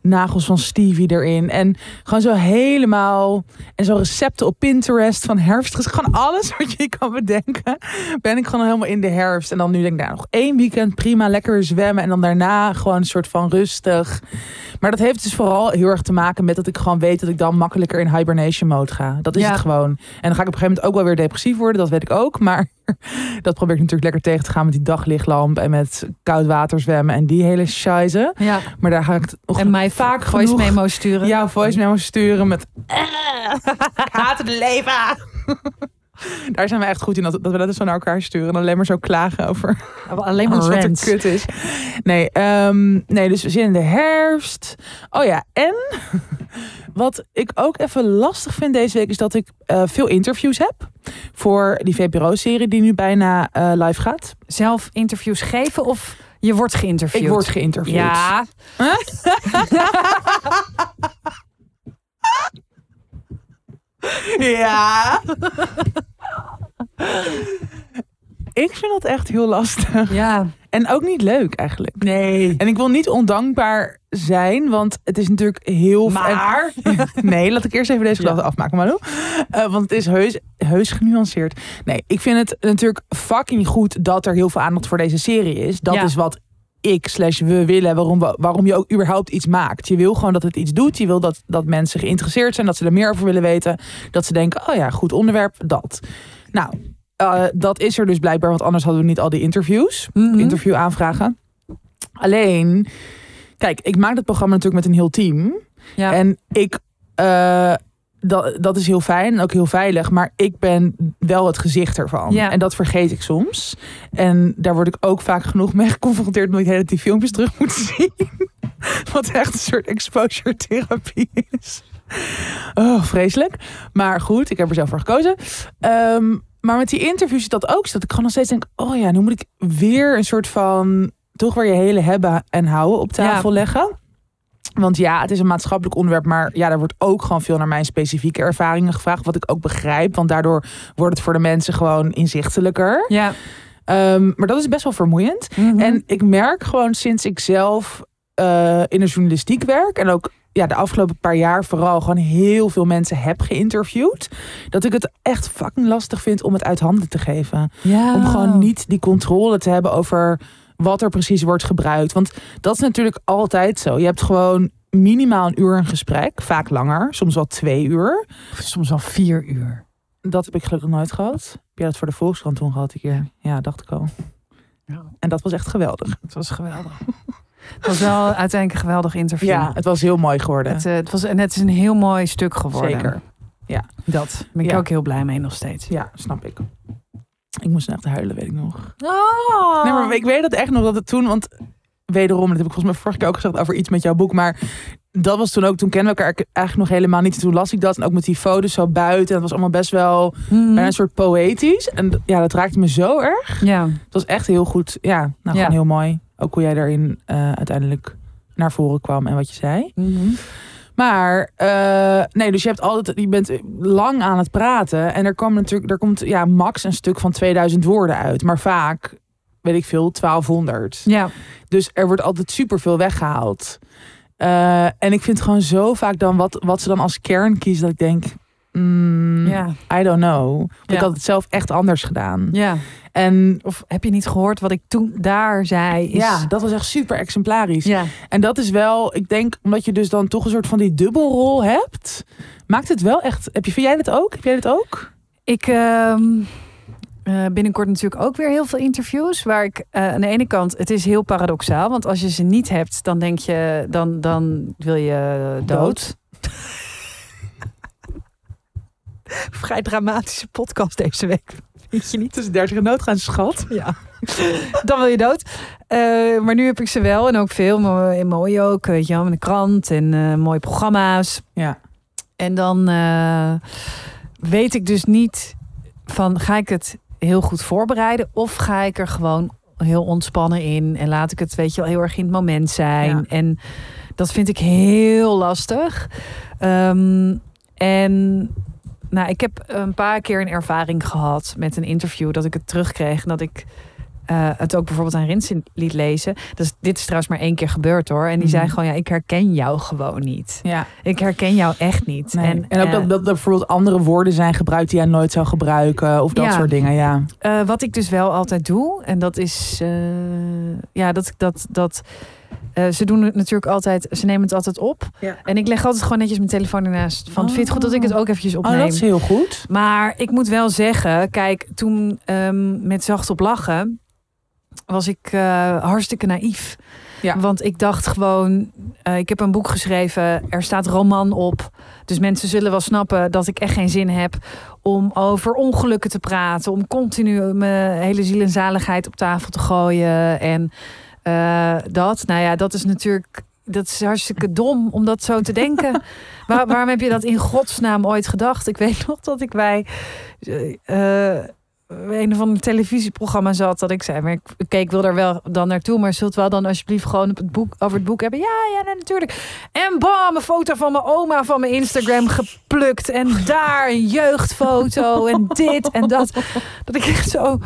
nagels van Stevie erin. En gewoon zo helemaal, en zo recepten op Pinterest van herfst. Dus Gewoon alles wat je kan bedenken. Ben ik gewoon helemaal in de herfst. En dan nu denk ik, nou, nog één weekend, prima, lekker zwemmen. En dan daarna gewoon een soort van rustig. Maar dat heeft dus vooral heel erg te maken met dat ik gewoon weet dat ik dan makkelijker in hibernation mode ga. Dat is Ja. het gewoon. En dan ga ik op een gegeven moment ook wel weer depressief worden, dat weet ik ook. Maar dat probeer ik natuurlijk lekker tegen te gaan met die daglichtlamp en met koud water zwemmen en die hele scheisse. Ja. Maar daar ga ik nog En mij vaak voice memo sturen. ja, voice memo sturen met ik haat het leven. Daar zijn we echt goed in, dat, dat we dat eens naar elkaar sturen. En alleen maar zo klagen over Alleen maar wat er kut is. Nee, ehm, nee, dus we zitten in de herfst. Oh ja, en wat ik ook even lastig vind deze week... is dat ik eh, veel interviews heb voor die VPRO-serie... die nu bijna eh, live gaat. Zelf interviews geven of je wordt geïnterviewd? Ik word geïnterviewd. Ja, Ja. ik vind dat echt heel lastig. ja. En ook niet leuk eigenlijk. Nee. En ik wil niet ondankbaar zijn, want het is natuurlijk heel... Maar? en- nee, laat ik eerst even deze gedachte afmaken, Malou. Eh, want het is heus, heus genuanceerd. Nee, ik vind het natuurlijk fucking goed dat er heel veel aandacht voor deze serie is. Dat Ja. is wat ik slash we willen, waarom, waarom je ook überhaupt iets maakt. Je wil gewoon dat het iets doet. Je wil dat, dat mensen geïnteresseerd zijn, dat ze er meer over willen weten. Dat ze denken, oh ja, goed onderwerp, dat. Nou, eh, dat is er dus blijkbaar, want anders hadden we niet al die interviews Mhm. interview aanvragen. Alleen, kijk, ik maak het programma natuurlijk met een heel team. Ja. En ik, eh, dat, dat is heel fijn en ook heel veilig. Maar ik ben wel het gezicht ervan. Ja. En dat vergeet ik soms. En daar word ik ook vaak genoeg mee geconfronteerd... omdat ik hele die filmpjes terug moet zien. Wat echt een soort exposure therapie is. Oh, vreselijk. Maar goed, ik heb er zelf voor gekozen. Ehm, maar met die interviews is dat ook. Dat ik gewoon nog steeds denk... oh ja, nu moet ik weer een soort van... toch weer je hele hebben en houden op tafel leggen. Want ja, het is een maatschappelijk onderwerp, maar ja, daar wordt ook gewoon veel naar mijn specifieke ervaringen gevraagd. Wat ik ook begrijp, want daardoor wordt het voor de mensen gewoon inzichtelijker. Ja. Ehm, maar dat is best wel vermoeiend. Mhm. En ik merk gewoon sinds ik zelf eh, in de journalistiek werk en ook ja, de afgelopen paar jaar vooral gewoon heel veel mensen heb geïnterviewd, dat ik het echt fucking lastig vind om het uit handen te geven. ja. Om gewoon niet die controle te hebben over wat er precies wordt gebruikt. Want dat is natuurlijk altijd zo. Je hebt gewoon minimaal een uur een gesprek, vaak langer, soms wel twee uur. Soms al vier uur. Dat heb ik gelukkig nooit gehad. Heb jij dat voor de Volkskrant toen gehad een keer? Ja, dacht ik al. Ja. En dat was echt geweldig. Het was geweldig. Het was wel uiteindelijk een geweldig interview. Ja, het was heel mooi geworden. Het, eh, het, was, en het is een heel mooi stuk geworden. Zeker. Dat. Daar ben ik Ja. ook heel blij mee nog steeds. Ja, snap ik. Ik moest echt huilen, weet ik nog. Oh. Nee, maar ik weet dat echt nog dat het toen, want wederom, dat heb ik volgens mij vorige keer ook gezegd over iets met jouw boek, maar dat was toen ook, toen kennen we elkaar eigenlijk nog helemaal niet. En Toen las ik dat en ook met die foto's zo buiten. En het was allemaal best wel Mhm. bijna een soort poëtisch. En ja, dat raakte me zo erg. Ja. Het was echt heel goed. Ja, nou, Ja. gewoon heel mooi. Ook hoe jij daarin eh, uiteindelijk naar voren kwam en wat je zei. Mhm. Maar eh, nee, dus je hebt altijd, je bent lang aan het praten. En er komt natuurlijk, er komt ja, max een stuk van 2000 woorden uit. Maar vaak, weet ik veel, 1200. Ja. Dus er wordt altijd superveel weggehaald. Eh, en ik vind gewoon zo vaak dan wat, wat ze dan als kern kiezen. Dat ik denk, mm, Ja. I don't know. Ja. Ik had het zelf echt anders gedaan. ja. En Of heb je niet gehoord wat ik toen daar zei? Is... ja, dat was echt super exemplarisch. Ja. En dat is wel, ik denk, omdat je dus dan toch een soort van die dubbelrol hebt, maakt het wel echt. Heb je, vind jij dit ook? Heb jij dit ook? Ik ehm, eh, binnenkort natuurlijk ook weer heel veel interviews. Waar ik eh, aan de ene kant, het is heel paradoxaal. Want als je ze niet hebt, dan denk je, dan, dan wil je dood. Vrij dramatische podcast deze week. Je niet? Tussen 30 en nood gaan, schat. Ja. dan wil je dood. Eh, maar nu heb ik ze wel en ook veel. Maar in mooi ook, weet je wel, met een krant en eh, mooie programma's. Ja. En dan eh, weet ik dus niet van ga ik het heel goed voorbereiden of ga ik er gewoon heel ontspannen in en laat ik het weet je wel heel erg in het moment zijn. Ja. En Dat vind ik heel lastig. Ehm, en nou, ik heb een paar keer een ervaring gehad met een interview dat ik het terugkreeg. En dat ik eh, het ook bijvoorbeeld aan Rinsen liet lezen. Dus dit is trouwens maar één keer gebeurd hoor. En die zei Mhm. gewoon, ja, ik herken jou gewoon niet. Ja. Ik herken jou echt niet. Nee. En, ook eh, dat, dat er bijvoorbeeld andere woorden zijn gebruikt die jij nooit zou gebruiken. Of dat Ja. soort dingen, ja. Eh, wat ik dus wel altijd doe, en dat is, ja, dat, dat, dat, eh, ze doen het natuurlijk altijd, ze nemen het altijd op. Ja. En ik leg altijd gewoon netjes mijn telefoon ernaast. Van, vind je het goed dat ik het ook eventjes Oh, opneem? dat is heel goed. Maar ik moet wel zeggen, kijk, toen ehm, met Zacht op Lachen was ik eh, hartstikke naïef. Ja. Want ik dacht gewoon, eh, ik heb een boek geschreven, er staat roman op. Dus mensen zullen wel snappen dat ik echt geen zin heb om over ongelukken te praten. Om continu mijn hele ziel en zaligheid op tafel te gooien. En eh, dat, nou ja, dat is natuurlijk... Dat is hartstikke dom om dat zo te denken. Waar, waarom heb je dat in godsnaam ooit gedacht? Ik weet nog dat ik bij eh, eh, een of ander televisieprogramma zat. Dat ik zei, maar ik, ik wil daar wel dan naartoe. Maar zult wel dan alsjeblieft gewoon op het boek, over het boek hebben? Ja, ja, natuurlijk. En bam, een foto van mijn oma van mijn Instagram geplukt. En daar een jeugdfoto. En dit en dat. Dat ik echt zo...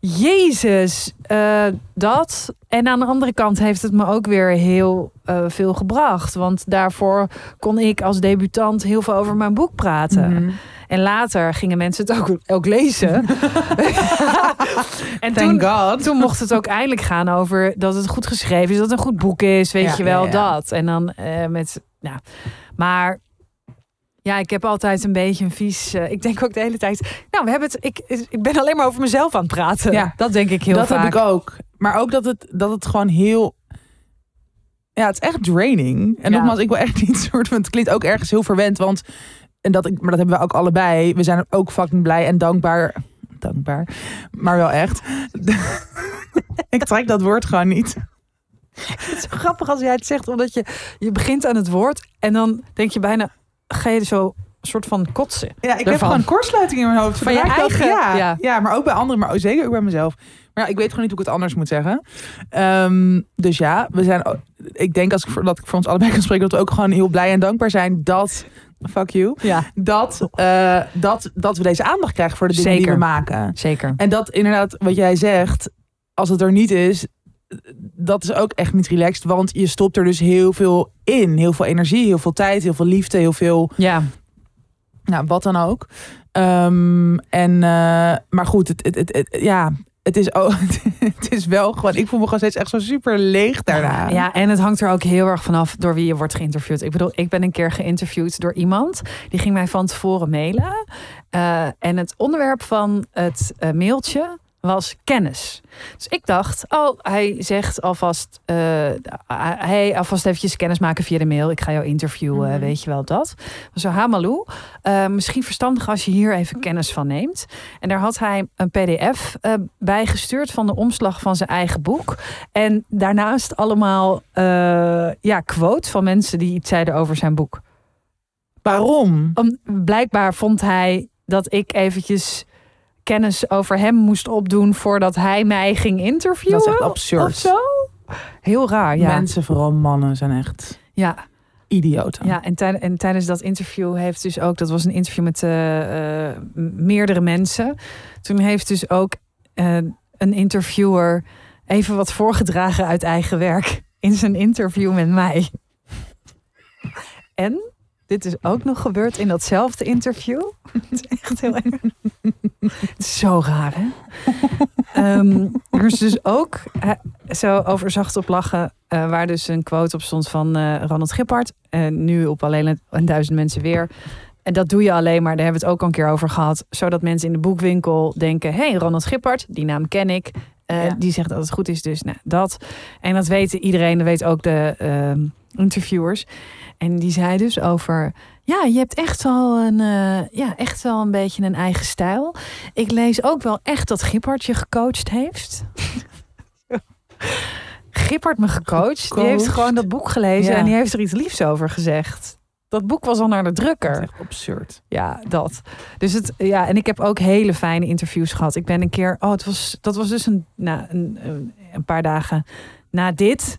Jezus, eh, dat. En aan de andere kant heeft het me ook weer heel eh, veel gebracht. Want daarvoor kon ik als debutant heel veel over mijn boek praten. Mhm. En later gingen mensen het ook, ook lezen. en Thank toen, God. toen mocht het ook eindelijk gaan over dat het goed geschreven is, dat het een goed boek is, weet Ja, je wel, ja, ja. dat. En dan eh, met, ja, maar ja, ik heb altijd een beetje een vies. eh, ik denk ook de hele tijd. Nou, we hebben het. Ik, ik ben alleen maar over mezelf aan het praten. Ja. dat denk ik heel dat vaak. heb ik ook. Maar ook dat het, dat het gewoon heel... Ja, het is echt draining. En Ja. nogmaals, ik wil echt niet soort van... Het klinkt ook ergens heel verwend, want... En dat ik, maar dat hebben we ook allebei. We zijn ook fucking blij en dankbaar. Dankbaar. Maar wel echt. ik trek dat woord gewoon niet. Het is zo grappig als jij het zegt, omdat je je begint aan het woord en dan denk je bijna ga je zo een soort van kotsen. Ja, ik heb gewoon kortsluiting in mijn hoofd. Van je dat- eigen- ja, ja. ja. maar ook bij anderen, maar zeker ook bij mezelf. Maar ja, ik weet gewoon niet hoe ik het anders moet zeggen. Ehm, dus ja, we zijn. Ik denk als ik voor, dat ik voor ons allebei kan spreken, dat we ook gewoon heel blij en dankbaar zijn dat. Fuck you. Ja, Dat, eh, dat, dat we deze aandacht krijgen voor de dingen die Zeker. we maken. zeker. En dat inderdaad, wat jij zegt, als het er niet is, dat is ook echt niet relaxed. Want je stopt er dus heel veel in. Heel veel energie, heel veel tijd, heel veel liefde, heel veel Ja, nou, wat dan ook. Ehm, en, eh, maar goed, het, het, het, het- ja, het is, ook, het is wel gewoon, ik voel me gewoon steeds echt zo super leeg daarna. Ja, en het hangt er ook heel erg vanaf door wie je wordt geïnterviewd. Ik bedoel, ik ben een keer geïnterviewd door iemand. Die ging mij van tevoren mailen. Eh, en het onderwerp van het eh, mailtje was kennis. Dus ik dacht, oh, hij zegt alvast, eh hij alvast eventjes kennis maken via de mail. Ik ga jou interviewen, Mhm. weet je wel dat. Zo, Hamalou, eh, misschien verstandig als je hier even kennis van neemt. En daar had hij een pdf eh bij gestuurd van de omslag van zijn eigen boek. En daarnaast allemaal ja, quotes van mensen die iets zeiden over zijn boek. Waarom? Om, blijkbaar vond hij dat ik eventjes kennis over hem moest opdoen voordat hij mij ging interviewen. Dat is echt absurd. Of zo. Heel raar, ja. Mensen, vooral mannen, zijn echt Ja, idioten. ja en, tij- en tijdens dat interview heeft dus ook, dat was een interview met eh, eh, meerdere mensen. Toen heeft dus ook eh, een interviewer even wat voorgedragen uit eigen werk in zijn interview met mij. En dit is ook nog gebeurd in datzelfde interview. Het is echt heel erg. Het is zo raar, hè? Ehm, er is dus ook zo over zacht op lachen, eh, waar dus een quote op stond van eh, Ronald Gippard. En nu op alleen een, duizend mensen weer. En dat doe je alleen maar, daar hebben we het ook al een keer over gehad. Zodat mensen in de boekwinkel denken: hé, hey, Ronald Gippard, die naam ken ik. Eh, Ja. Die zegt dat het goed is, dus nou, dat. En dat weet iedereen, dat weet ook de ehm, interviewers. En die zei dus over. Ja, je hebt echt wel een, eh, ja, echt wel een beetje een eigen stijl. Ik lees ook wel echt dat Gippard je gecoacht heeft. Gippard me gecoacht. Die heeft gewoon dat boek gelezen Ja. en die heeft er iets liefs over gezegd. Dat boek was al naar de Dat drukker. is echt absurd. Ja, dat. Dus het, ja, en ik heb ook hele fijne interviews gehad. Ik ben een keer, oh, het was, dat was dus een, nou, een, een paar dagen na dit.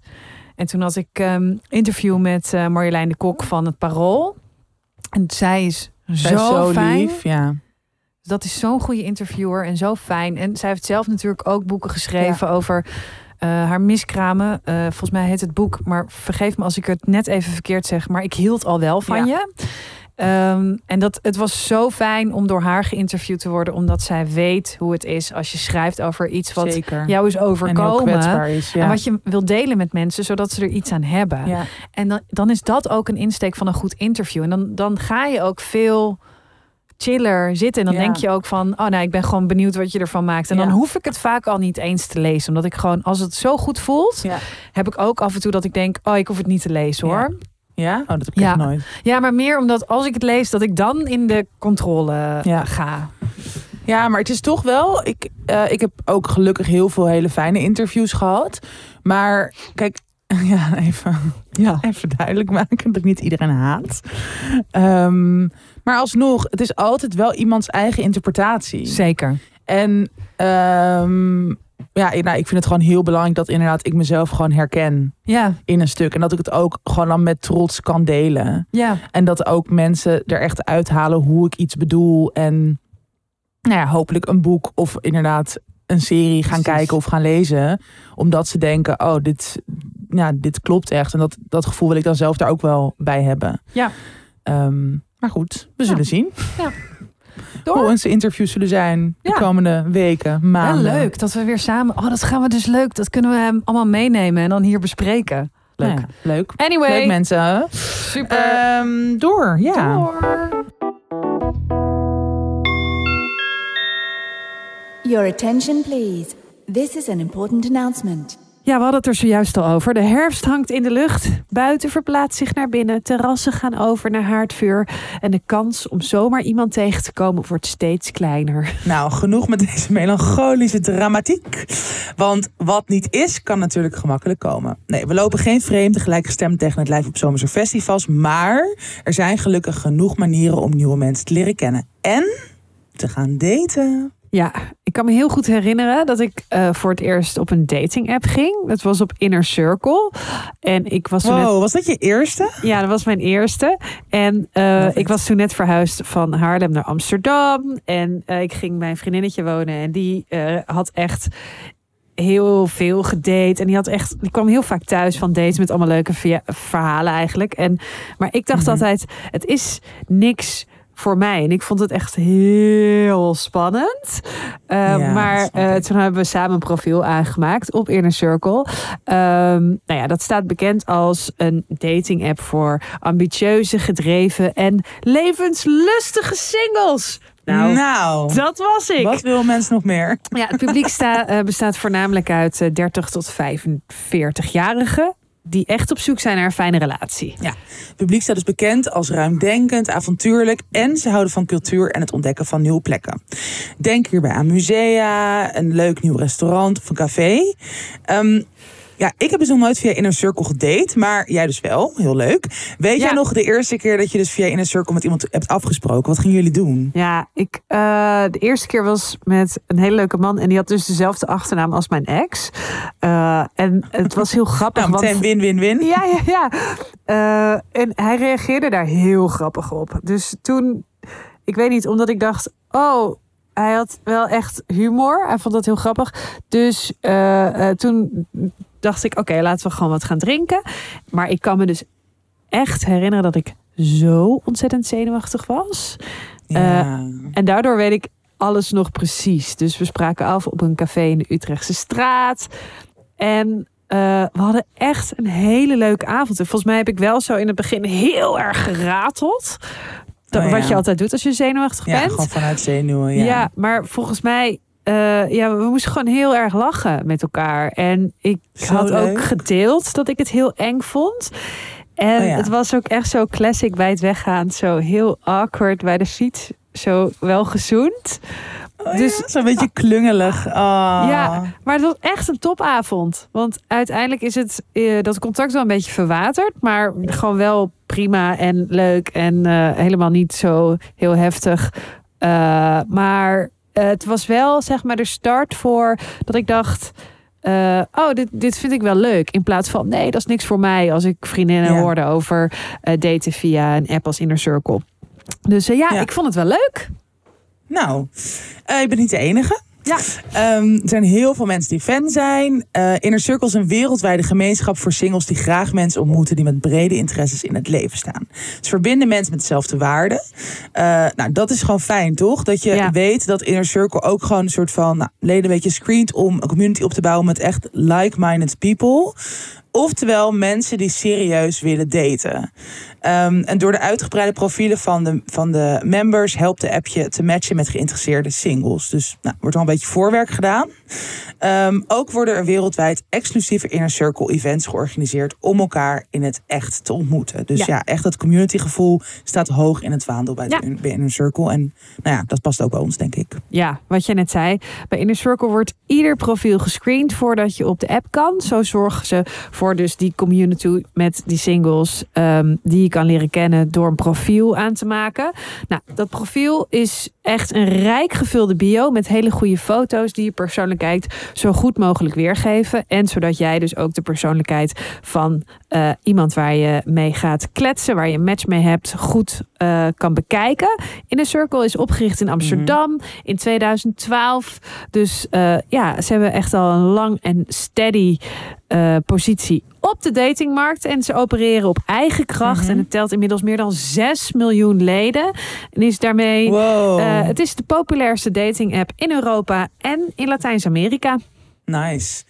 En toen had ik ehm interview met eh, Marjolein de Kok van het Parool. En zij is Zij zo, fijn. lief, ja. Dat is zo'n goede interviewer en zo fijn. En zij heeft zelf natuurlijk ook boeken geschreven over eh, haar miskramen. Eh, volgens mij heet het boek, maar vergeef me als ik het net even verkeerd zeg. Maar ik hield al wel van je. Ehm, en dat, het was zo fijn om door haar geïnterviewd te worden, omdat zij weet hoe het is als je schrijft over iets wat Zeker. jou is overkomen. kwetsbaar is. Ja. En wat je wil delen met mensen, zodat ze er iets aan hebben. ja. En dan, dan is dat ook een insteek van een goed interview. En dan, dan ga je ook veel chiller zitten. En dan Ja. denk je ook van, oh nou, ik ben gewoon benieuwd wat je ervan maakt. En dan hoef ik het vaak al niet eens te lezen. Omdat ik gewoon, als het zo goed voelt, Ja. heb ik ook af en toe dat ik denk, oh, ik hoef het niet te lezen hoor. Ja? Oh, dat heb ik Ja. nooit. Ja, maar meer omdat als ik het lees, dat ik dan in de controle Ja. ga. Ja, maar het is toch wel. Ik, eh, ik heb ook gelukkig heel veel hele fijne interviews gehad. Maar kijk, ja, even, Ja. even duidelijk maken dat ik niet iedereen haat. Ehm, maar alsnog, het is altijd wel iemands eigen interpretatie. Zeker. En ehm, ja, nou, ik vind het gewoon heel belangrijk dat inderdaad ik mezelf gewoon herken Ja, in een stuk. En dat ik het ook gewoon dan met trots kan delen. ja. En dat ook mensen er echt uithalen hoe ik iets bedoel. En nou ja, hopelijk een boek of inderdaad een serie gaan Precies. kijken of gaan lezen. Omdat ze denken, oh, dit, ja, dit klopt echt. En dat, dat gevoel wil ik dan zelf daar ook wel bij hebben. Ja. Ehm, maar goed, we zullen Ja. zien Door. hoe onze interviews zullen zijn de Ja. komende weken, maanden. leuk dat we weer samen. Oh, dat gaan we dus leuk. Dat kunnen we hem allemaal meenemen en dan hier bespreken. Leuk. Ja, leuk. Anyway, Leuk mensen. super. Ehm, door, ja. Door. Your attention, please. This is an important announcement. Ja, we hadden het er zojuist al over. De herfst hangt in de lucht. Buiten verplaatst zich naar binnen. Terrassen gaan over naar haardvuur. En de kans om zomaar iemand tegen te komen wordt steeds kleiner. Nou, genoeg met deze melancholische dramatiek. Want wat niet is, kan natuurlijk gemakkelijk komen. Nee, we lopen geen vreemde gelijkgestemd tegen het lijf op zomerse festivals. Maar er zijn gelukkig genoeg manieren om nieuwe mensen te leren kennen. En te gaan daten. Ja, ik kan me heel goed herinneren dat ik eh, voor het eerst op een dating app ging. Dat was op Inner Circle. En ik was toen net Wow, was dat je eerste? Ja, dat was mijn eerste. En eh, ik was toen net verhuisd van Haarlem naar Amsterdam. En eh, ik ging bij een vriendinnetje wonen. En die had echt heel veel gedate. En die, had echt, die kwam heel vaak thuis van dates met allemaal leuke verhalen eigenlijk. En, maar ik dacht Mhm. altijd, het is niks voor mij. En ik vond het echt heel spannend. Eh, Ja, maar eh, toen hebben we samen een profiel aangemaakt op Inner Circle. Ehm, nou ja, dat staat bekend als een dating app voor ambitieuze, gedreven en levenslustige singles. Nou, nou dat was ik. wat wil mensen nog meer? Ja, het publiek sta, eh, bestaat voornamelijk uit eh, 30 tot 45-jarigen. Die echt op zoek zijn naar een fijne relatie. Het publiek staat dus bekend als ruimdenkend, avontuurlijk en ze houden van cultuur en het ontdekken van nieuwe plekken. Denk hierbij aan musea, een leuk nieuw restaurant of een café. Ehm, ja, ik heb dus nog nooit via Inner Circle gedate, maar jij dus wel. Heel leuk. Weet Ja. jij nog de eerste keer dat je dus via Inner Circle met iemand hebt afgesproken? Wat gingen jullie doen? Ja, ik, eh, de eerste keer was met een hele leuke man. En die had dus dezelfde achternaam als mijn ex. Eh, en het was heel grappig. Nou, meteen win-win-win. Ja, ja, ja. Eh, en hij reageerde daar heel grappig op. Dus toen, ik weet niet, omdat ik dacht, oh, hij had wel echt humor. Hij vond dat heel grappig. Dus toen dacht ik, oké, laten we gewoon wat gaan drinken. Maar ik kan me dus echt herinneren dat ik zo ontzettend zenuwachtig was. Ja. En daardoor weet ik alles nog precies. Dus we spraken af op een café in de Utrechtse straat. En eh, we hadden echt een hele leuke avond. En volgens mij heb ik wel zo in het begin heel erg gerateld. Dat, Oh ja. Wat je altijd doet als je zenuwachtig ja, bent. gewoon vanuit zenuwen. Ja. Ja. maar volgens mij, eh, ja, we moesten gewoon heel erg lachen met elkaar. En ik Zo had leuk. ook gedeeld dat ik het heel eng vond. En Oh ja. het was ook echt zo classic bij het weggaan. Zo heel awkward bij de fiets. Zo wel gezoend. Oh Dus- ja, Zo'n beetje klungelig. Oh. Ja, maar het was echt een topavond. Want uiteindelijk is het eh, dat contact wel een beetje verwaterd. Maar gewoon wel prima en leuk. En eh, helemaal niet zo heel heftig. Maar eh, het was wel zeg maar de start voor dat ik dacht. eh, oh, dit, dit vind ik wel leuk. In plaats van, nee, dat is niks voor mij. Als ik vriendinnen Ja. hoorde over eh, daten via een app als Inner Circle. Dus ja, Ja. ik vond het wel leuk. Nou, ik ben niet de enige. Ja. Ehm, er zijn heel veel mensen die fan zijn. Eh, Inner Circle is een wereldwijde gemeenschap voor singles die graag mensen ontmoeten die met brede interesses in het leven staan. Ze verbinden mensen met dezelfde waarden. Eh, nou, dat is gewoon fijn, toch? Dat je Ja. weet dat Inner Circle ook gewoon een soort van nou, leden een beetje screent om een community op te bouwen met echt like-minded people. Oftewel mensen die serieus willen daten. Ehm, en door de uitgebreide profielen van de, van de members helpt de app je te matchen met geïnteresseerde singles. Dus nou, wordt al een beetje voorwerk gedaan. Ehm, ook worden er wereldwijd exclusieve Inner Circle events georganiseerd om elkaar in het echt te ontmoeten. Dus Ja. ja, echt dat community gevoel staat hoog in het vaandel bij, Ja. de, bij Inner Circle. En nou ja, dat past ook bij ons, denk ik. Ja, wat je net zei. Bij Inner Circle wordt ieder profiel gescreend voordat je op de app kan. Zo zorgen ze voor dus die community met die singles ehm, die kan leren kennen door een profiel aan te maken. Nou, dat profiel is echt een rijk gevulde bio met hele goede foto's die je persoonlijkheid zo goed mogelijk weergeven. En zodat jij dus ook de persoonlijkheid van eh, iemand waar je mee gaat kletsen, waar je een match mee hebt, goed eh, kan bekijken. Inner Circle is opgericht in Amsterdam in 2012. Dus eh, ja, ze hebben echt al een lang en steady positie op de datingmarkt. En ze opereren op eigen kracht. Mhm. En het telt inmiddels meer dan 6 miljoen leden. En is daarmee. Wow, eh, het is de populairste dating app in Europa en in Latijns-Amerika. nice.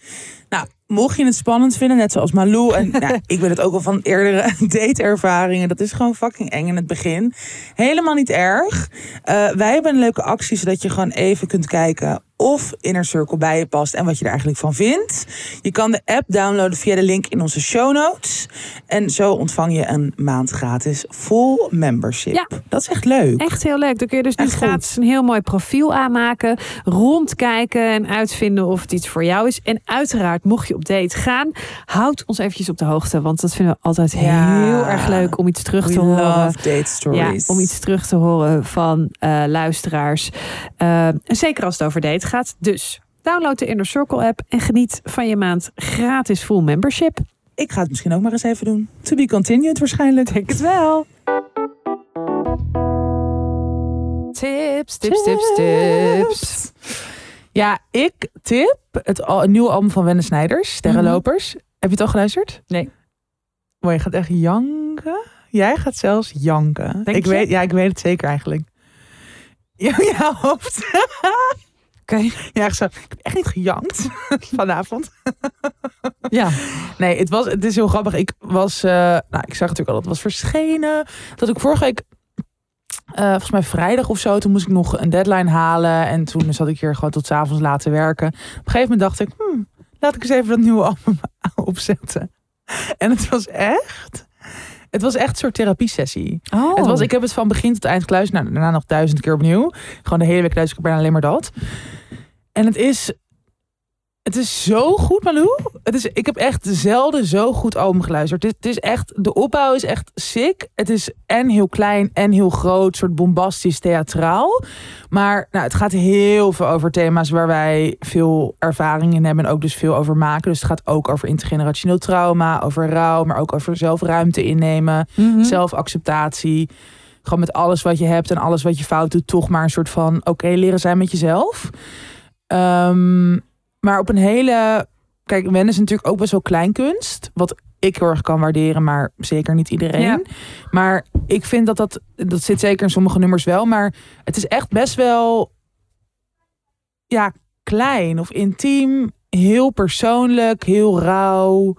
Nou, mocht je het spannend vinden, net zoals Malou. En nou, ik weet het ook al van eerdere dateervaringen. Dat is gewoon fucking eng in het begin. Helemaal niet erg. Eh, wij hebben een leuke actie, zodat je gewoon even kunt kijken of Inner Circle bij je past en wat je er eigenlijk van vindt. Je kan de app downloaden via de link in onze show notes. En zo ontvang je een maand gratis full membership. Ja. Dat is echt leuk. Echt heel leuk. Dan kun je dus nu Echt goed. gratis een heel mooi profiel aanmaken. Rondkijken en uitvinden of het iets voor jou is. En uiteraard, mocht je op date gaan, houd ons eventjes op de hoogte. Want dat vinden we altijd Ja. heel erg leuk om iets terug We te horen. date Ja, stories. om iets terug te horen van eh, luisteraars. Eh, en zeker als het over date gaat. Dus download de Inner Circle app en geniet van je maand gratis full membership. Ik ga het misschien ook maar eens even doen. To be continued waarschijnlijk. Denk het wel. Tips, tips, tips, tips. Ja, ik tip het al, een nieuwe album van Wenne Snijders, Sterrenlopers. Heb je het al geluisterd? Mhm. Nee. Mooi, je gaat echt janken. Jij gaat zelfs janken. Denk ik je? weet, ja, ik weet het zeker eigenlijk. Ja, jouw hoofd. Oké. Ja, echt zo. Ik heb echt niet gejankt vanavond. Ja. Nee, het, was, het is heel grappig. Ik was, eh, nou, ik zag natuurlijk al dat het was verschenen. Dat ik vorige week, eh, volgens mij vrijdag of zo, toen moest ik nog een deadline halen. En toen zat ik hier gewoon tot 's avonds laten werken. Op een gegeven moment dacht ik, hmm, laat ik eens even dat nieuwe album opzetten. En het was echt, het was echt een soort therapiesessie. Oh. Het was, ik heb het van begin tot eind geluisterd. Nou, daarna nog duizend keer opnieuw. Gewoon de hele week luister ik bijna alleen maar dat. En het is... Het is zo goed, Malou. Het is, ik heb echt zelden zo goed album geluisterd. Het is, het is echt, de opbouw is echt sick. Het is en heel klein en heel groot, soort bombastisch theatraal. Maar nou, het gaat heel veel over thema's waar wij veel ervaring in hebben en ook dus veel over maken. Dus het gaat ook over intergenerationeel trauma, over rouw, maar ook over zelfruimte innemen Mhm. zelfacceptatie. Gewoon met alles wat je hebt en alles wat je fout doet, toch maar een soort van oké leren zijn met jezelf. Ehm, maar op een hele. Kijk, wennen is natuurlijk ook best wel kleinkunst. Wat ik heel erg kan waarderen, maar zeker niet iedereen. Ja. Maar ik vind dat dat. Dat zit zeker in sommige nummers wel. Maar het is echt best wel. Ja, klein of intiem. Heel persoonlijk, heel rauw.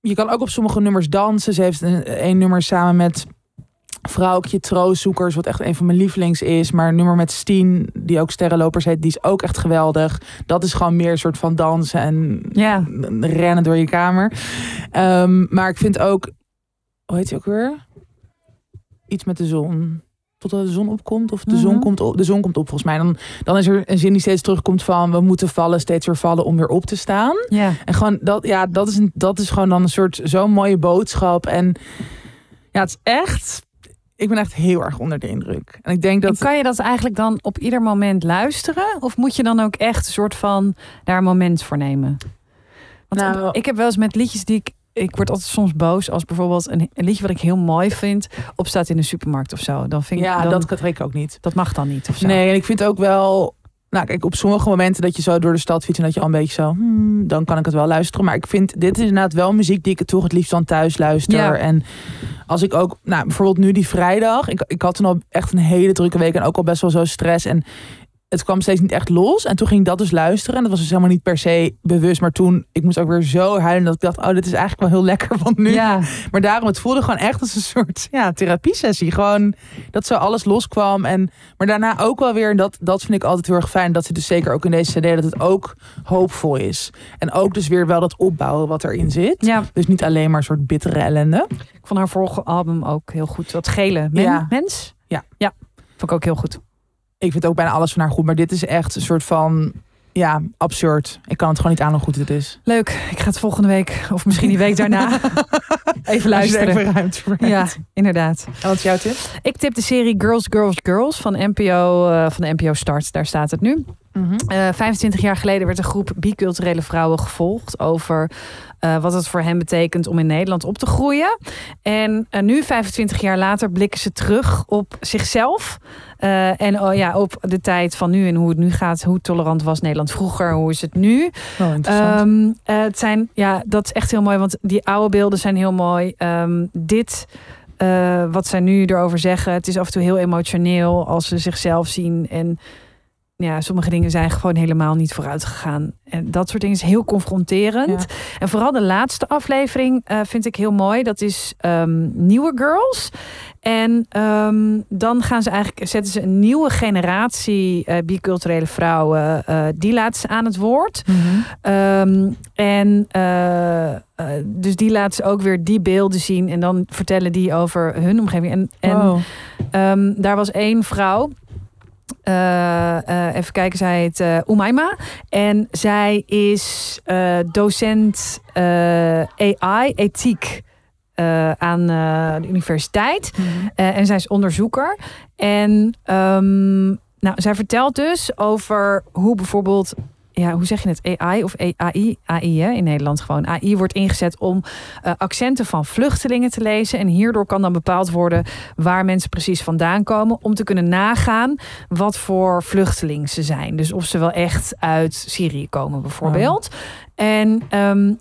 Je kan ook op sommige nummers dansen. Ze heeft een, een nummer samen met Vrouwtje Troostzoekers, wat echt een van mijn lievelings is. Maar een nummer met Steen, die ook Sterrenlopers heet, die is ook echt geweldig. Dat is gewoon meer een soort van dansen en Ja. rennen door je kamer. Ehm, maar ik vind ook, hoe heet die ook weer? Iets met de zon. Totdat de zon opkomt. Of de, zon, Mhm. komt op, de zon komt op, volgens mij. Dan, dan is er een zin die steeds terugkomt van... we moeten vallen, steeds weer vallen om weer op te staan. Ja. En gewoon dat, ja, dat is, een, dat is gewoon dan een soort zo'n mooie boodschap. En ja, het is echt. Ik ben echt heel erg onder de indruk. En ik denk dat... En kan je dat eigenlijk dan op ieder moment luisteren? Of moet je dan ook echt een soort van daar een moment voor nemen? Want Nou- ik heb wel eens met liedjes die ik... Ik word altijd soms boos als bijvoorbeeld een, een liedje wat ik heel mooi vind... opstaat in de supermarkt of zo. Dan vind ik, ja, dan, dat dat, kan ik ook niet. mag dan niet of zo. Nee, en ik vind ook wel... Nou, kijk, op sommige momenten dat je zo door de stad fietst en dat je al een beetje zo, hmm, dan kan ik het wel luisteren. Maar ik vind dit is inderdaad wel muziek die ik toch het liefst dan thuis luister. Ja. En als ik ook, nou, bijvoorbeeld nu die vrijdag, ik, ik had toen al echt een hele drukke week en ook al best wel zo stress. En het kwam steeds niet echt los. En toen ging ik dat dus luisteren. En dat was dus helemaal niet per se bewust. Maar toen, ik moest ook weer zo huilen dat ik dacht, oh, dit is eigenlijk wel heel lekker. Want nu Ja, maar daarom, het voelde gewoon echt als een soort ja, therapiesessie. Gewoon dat zo alles loskwam. En, maar daarna ook wel weer, en dat, dat vind ik altijd heel erg fijn. Dat zit dus zeker ook in deze CD, dat het ook hoopvol is. En ook dus weer wel dat opbouwen wat erin zit. ja, Dus niet alleen maar een soort bittere ellende. ik vond haar vorige album ook heel goed. Dat gele Men- Ja. mens. Ja. ja, vond ik ook heel goed. Ik vind ook bijna alles van haar goed. Maar dit is echt een soort van, ja, absurd. Ik kan het gewoon niet aan hoe goed het is. Leuk, ik ga het volgende week of misschien die week daarna even er luisteren. even ruimte voor Ja, inderdaad. En wat is jouw tip? Ik tip de serie Girls, Girls, Girls van NPO, eh, van de NPO Start. Daar staat het nu. Eh, 25 jaar geleden werd een groep biculturele vrouwen gevolgd over eh, wat het voor hen betekent om in Nederland op te groeien. En eh, nu, 25 jaar later, blikken ze terug op zichzelf. Eh, en oh, ja, op de tijd van nu en hoe het nu gaat. Hoe tolerant was Nederland vroeger? Hoe is het nu? Oh, het zijn, ja, dat is echt heel mooi, want die oude beelden zijn heel mooi. Ehm, dit, wat zij nu erover zeggen, het is af en toe heel emotioneel als ze zichzelf zien. En ja, sommige dingen zijn gewoon helemaal niet vooruit gegaan. En dat soort dingen is heel confronterend. Ja. En vooral de laatste aflevering eh, vind ik heel mooi. Dat is ehm, Nieuwe Girls. En ehm, dan gaan ze eigenlijk, zetten ze een nieuwe generatie eh, biculturele vrouwen, eh, die laten ze aan het woord. Mhm. Ehm, en dus die laten ze ook weer die beelden zien en dan vertellen die over hun omgeving. En, en Wow. Daar was één vrouw. Eh, eh, even kijken, zij heet eh Umaima. En zij is docent AI, ethiek aan de universiteit. Mhm. En zij is onderzoeker. En ehm, nou, zij vertelt dus over hoe bijvoorbeeld. Ja, hoe zeg je het? AI of AI? AI hè? in Nederland gewoon. AI wordt ingezet om eh, accenten van vluchtelingen te lezen. En hierdoor kan dan bepaald worden waar mensen precies vandaan komen. Om te kunnen nagaan wat voor vluchteling ze zijn. Dus of ze wel echt uit Syrië komen, bijvoorbeeld. En ehm,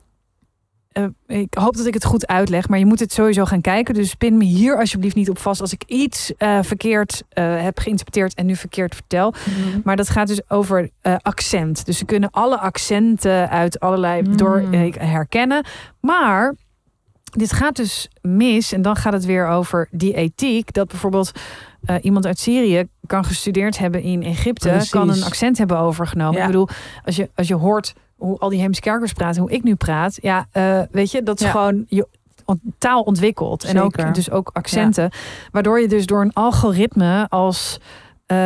eh, ik hoop dat ik het goed uitleg, maar je moet het sowieso gaan kijken. Dus pin me hier alsjeblieft niet op vast als ik iets eh, verkeerd eh, heb geïnterpreteerd en nu verkeerd vertel. Mhm. Maar dat gaat dus over accent. Dus ze kunnen alle accenten uit allerlei Mm. door herkennen. Maar dit gaat dus mis en dan gaat het weer over die ethiek. Dat bijvoorbeeld iemand uit Syrië kan gestudeerd hebben in Egypte, Precies. kan een accent hebben overgenomen. Ja. Ik bedoel, als je, als je hoort hoe al die Heemskerkers praten, hoe ik nu praat, ja, eh, weet je, dat is Ja. gewoon je taal ontwikkeld en ook dus ook accenten, waardoor je dus door een algoritme als eh,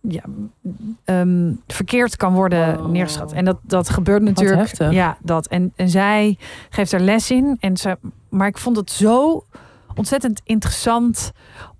ja, ehm, verkeerd kan worden Wow. neergeschat. En dat, dat gebeurt natuurlijk. Ja, dat. En, en zij geeft er les in. En ze, maar ik vond het zo ontzettend interessant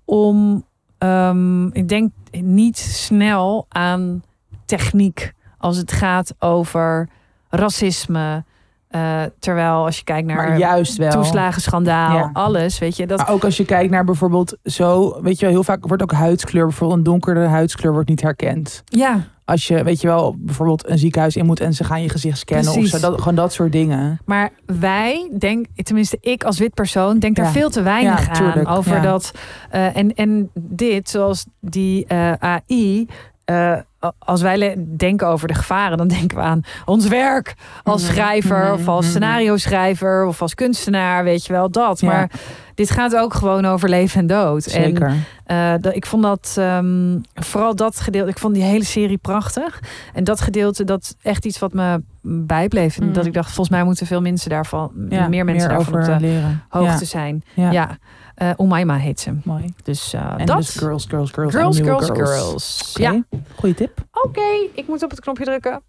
om. ehm, ik denk niet snel aan techniek als het gaat over racisme. Eh, terwijl als je kijkt naar Maar juist wel. toeslagenschandaal, Ja. alles, weet je dat. Maar ook als je kijkt naar bijvoorbeeld zo, weet je wel, heel vaak wordt ook huidskleur, bijvoorbeeld een donkere huidskleur wordt niet herkend. ja, Als je, weet je wel, bijvoorbeeld een ziekenhuis in moet en ze gaan je gezicht scannen Precies. of zo, dat, gewoon dat soort dingen. Maar wij, denk, tenminste ik als wit persoon, denk daar Ja. veel te weinig Ja, tuurlijk, aan. Over dat. eh, en, en dit, zoals die eh, AI. Eh, als wij denken over de gevaren, dan denken we aan ons werk als Mhm, schrijver mhm, of als mhm. scenario schrijver of als kunstenaar, weet je wel dat. Ja. Maar dit gaat ook gewoon over leven en dood. Zeker. En dat, ik vond dat ehm, vooral dat gedeelte, ik vond die hele serie prachtig. En dat gedeelte, dat is echt iets wat me bijbleef. En Mm. dat ik dacht, volgens mij moeten veel mensen daarvan, ja, meer mensen daarvan op de leren. hoogte Ja, zijn. ja. Ja, Eh Umaima heet ze. mooi. Dus eh, En dat. dus girls, girls, girls. girls, girls, girls. Ja, Goeie tip. oké. Ik moet op het knopje drukken.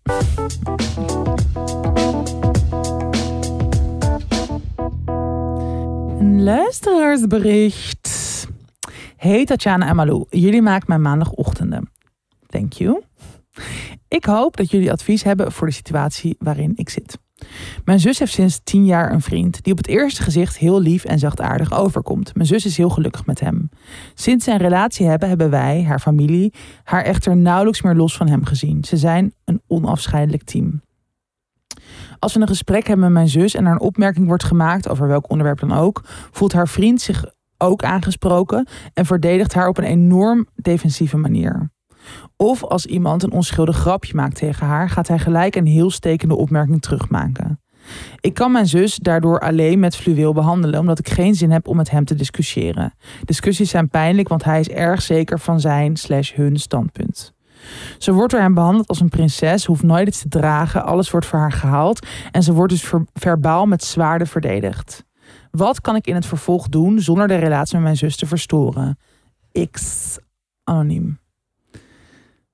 Een luisteraarsbericht. Hey Tatjana en Malou, jullie maken mijn maandagochtenden. Thank you. Ik hoop dat jullie advies hebben voor de situatie waarin ik zit. Mijn zus heeft sinds tien jaar een vriend die op het eerste gezicht heel lief en zachtaardig overkomt. Mijn zus is heel gelukkig met hem. Sinds ze een relatie hebben, hebben wij, haar familie, haar echter nauwelijks meer los van hem gezien. Ze zijn een onafscheidelijk team. Als we een gesprek hebben met mijn zus en er een opmerking wordt gemaakt over welk onderwerp dan ook, voelt haar vriend zich ook aangesproken en verdedigt haar op een enorm defensieve manier. Of als iemand een onschuldig grapje maakt tegen haar, gaat hij gelijk een heel stekende opmerking terugmaken. Ik kan mijn zus daardoor alleen met fluweel behandelen, omdat ik geen zin heb om met hem te discussiëren. Discussies zijn pijnlijk, want hij is erg zeker van zijn slash hun standpunt. Ze wordt door hem behandeld als een prinses, hoeft nooit iets te dragen, alles wordt voor haar gehaald en ze wordt dus ver- verbaal met zwaarden verdedigd. Wat kan ik in het vervolg doen zonder de relatie met mijn zus te verstoren? X anoniem.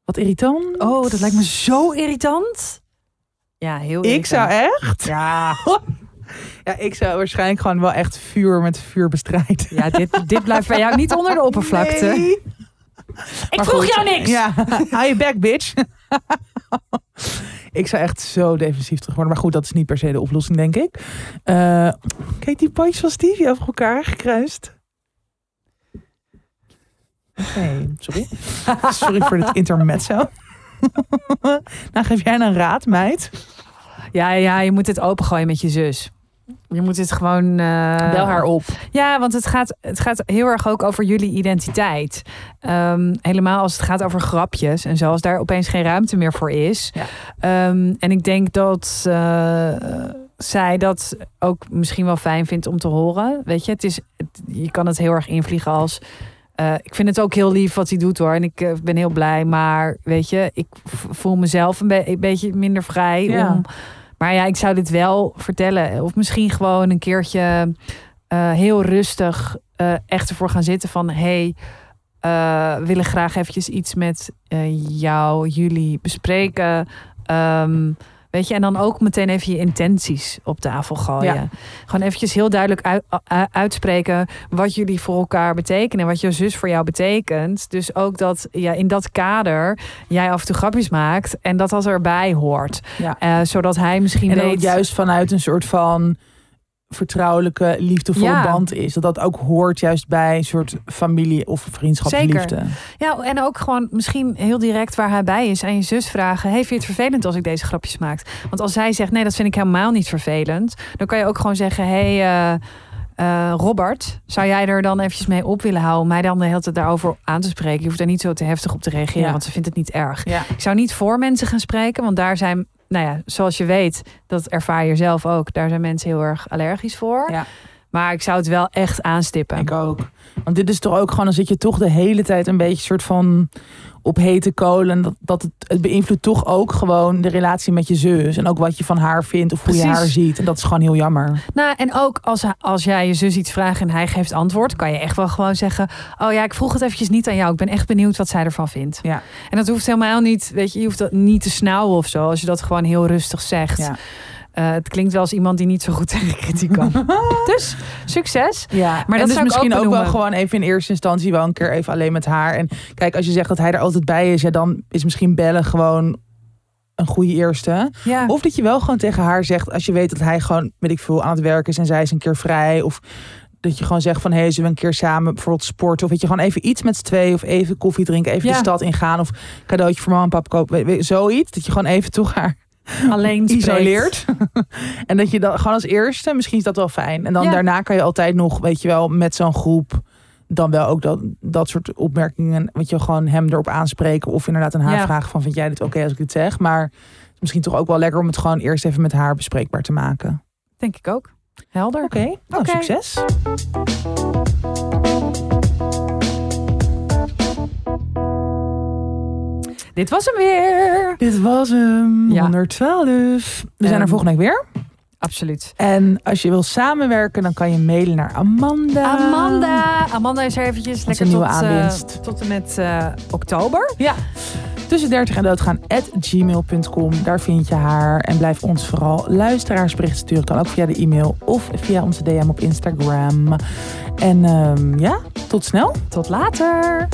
Wat irritant. Oh, dat lijkt me zo irritant. Ja, heel Ik zou irritant. echt. Ja, Ja, ik zou waarschijnlijk gewoon wel echt vuur met vuur bestrijden. ja dit, dit blijft bij jou niet onder de oppervlakte. Nee. Ik Maar vroeg goed. jou niks. Ja, hou je back, bitch. ik zou echt zo defensief terug worden. Maar goed, dat is niet per se de oplossing, denk ik. Eh, kijk, die potjes van Stevie over elkaar gekruist. Oké, sorry. sorry voor dit intermezzo. nou, geef jij een raad, meid. Ja, ja, je moet het opengooien met je zus. Je moet het gewoon... eh, Bel haar op. Ja, want het gaat, het gaat heel erg ook over jullie identiteit. Ehm, helemaal als het gaat over grapjes en zo, als daar opeens geen ruimte meer voor is. Ja. Ehm, en ik denk dat eh, zij dat ook misschien wel fijn vindt om te horen. Weet je, het is, het- je kan het heel erg invliegen als. Eh, ik vind het ook heel lief wat hij doet hoor. En ik eh, ben heel blij. Maar weet je, ik voel mezelf een, be- een beetje minder vrij. Ja. Om, maar ja, ik zou dit wel vertellen. Of misschien gewoon een keertje eh, heel rustig echt ervoor gaan zitten van... hey, we willen graag eventjes iets met jou, jullie bespreken. Ehm, weet je, en dan ook meteen even je intenties op tafel gooien. Ja. Gewoon eventjes heel duidelijk uitspreken wat jullie voor elkaar betekenen. Wat je zus voor jou betekent. Dus ook dat ja, in dat kader jij af en toe grapjes maakt. En dat dat erbij hoort. Ja. Eh, zodat hij misschien En weet... juist vanuit een soort van vertrouwelijke, liefdevolle Ja. band is. Dat dat ook hoort juist bij een soort familie of vriendschapsliefde. Zeker. Ja, en ook gewoon misschien heel direct waar hij bij is aan je zus vragen: Hey, vind je het vervelend als ik deze grapjes maak? Want als zij zegt: Nee, dat vind ik helemaal niet vervelend, dan kan je ook gewoon zeggen: Hey, eh, eh, Robert, zou jij er dan eventjes mee op willen houden? om Mij dan de hele tijd daarover aan te spreken. Je hoeft er niet zo te heftig op te reageren, Ja. want ze vindt het niet erg. Ja. Ik zou niet voor mensen gaan spreken, want daar zijn, nou ja, zoals je weet, dat ervaar je zelf ook. Daar zijn mensen heel erg allergisch voor. Ja. Maar ik zou het wel echt aanstippen. Ik ook. Want dit is toch ook gewoon, dan zit je toch de hele tijd een beetje soort van op hete kolen. Dat, dat het, het beïnvloedt toch ook gewoon de relatie met je zus. En ook wat je van haar vindt of hoe je haar ziet. En dat is gewoon heel jammer. Nou, en ook als, als jij je zus iets vraagt en hij geeft antwoord, kan je echt wel gewoon zeggen: Oh ja, ik vroeg het eventjes niet aan jou. Ik ben echt benieuwd wat zij ervan vindt. Ja. En dat hoeft helemaal niet, weet je, je hoeft dat niet te snauwen of zo. Als je dat gewoon heel rustig zegt. Ja. Eh, het klinkt wel als iemand die niet zo goed tegen kritiek kan. dus succes. Ja, Maar dat is misschien ook, wel gewoon even in eerste instantie wel een keer even alleen met haar. En kijk, als je zegt dat hij er altijd bij is, ja, dan is misschien bellen gewoon een goede eerste. Ja. Of dat je wel gewoon tegen haar zegt, als je weet dat hij gewoon, weet ik veel, aan het werk is en zij is een keer vrij. Of dat je gewoon zegt van, hé, hey, zullen we een keer samen bijvoorbeeld sporten? Of weet je, gewoon even iets met z'n twee of even koffie drinken, even Ja. de stad ingaan. Of cadeautje voor mama en papa kopen, zoiets. Dat je gewoon even toch haar Alleen isoleert. en dat je dan gewoon als eerste, misschien is dat wel fijn. En dan Ja. daarna kan je altijd nog, weet je wel, met zo'n groep dan wel ook dat, dat soort opmerkingen, weet je, gewoon hem erop aanspreken of inderdaad aan haar Ja. vragen van vind jij dit oké als ik dit zeg? Maar misschien toch ook wel lekker om het gewoon eerst even met haar bespreekbaar te maken. Denk ik ook. Helder. Oké, nou succes. Dit was hem weer. Dit was hem, Ja. 112. We zijn er volgende week weer. Absoluut. En als je wil samenwerken, dan kan je mailen naar Amanda. Amanda. Amanda is er eventjes lekker een nieuwe tot, eh, aanwinst. tot en met eh, oktober. Ja. tussen 30 en doodgaan at gmail.com. Daar vind je haar. En blijf ons vooral luisteraarsberichten sturen. Kan ook via de e-mail of via onze DM op Instagram. En ehm, ja, tot snel. Tot later.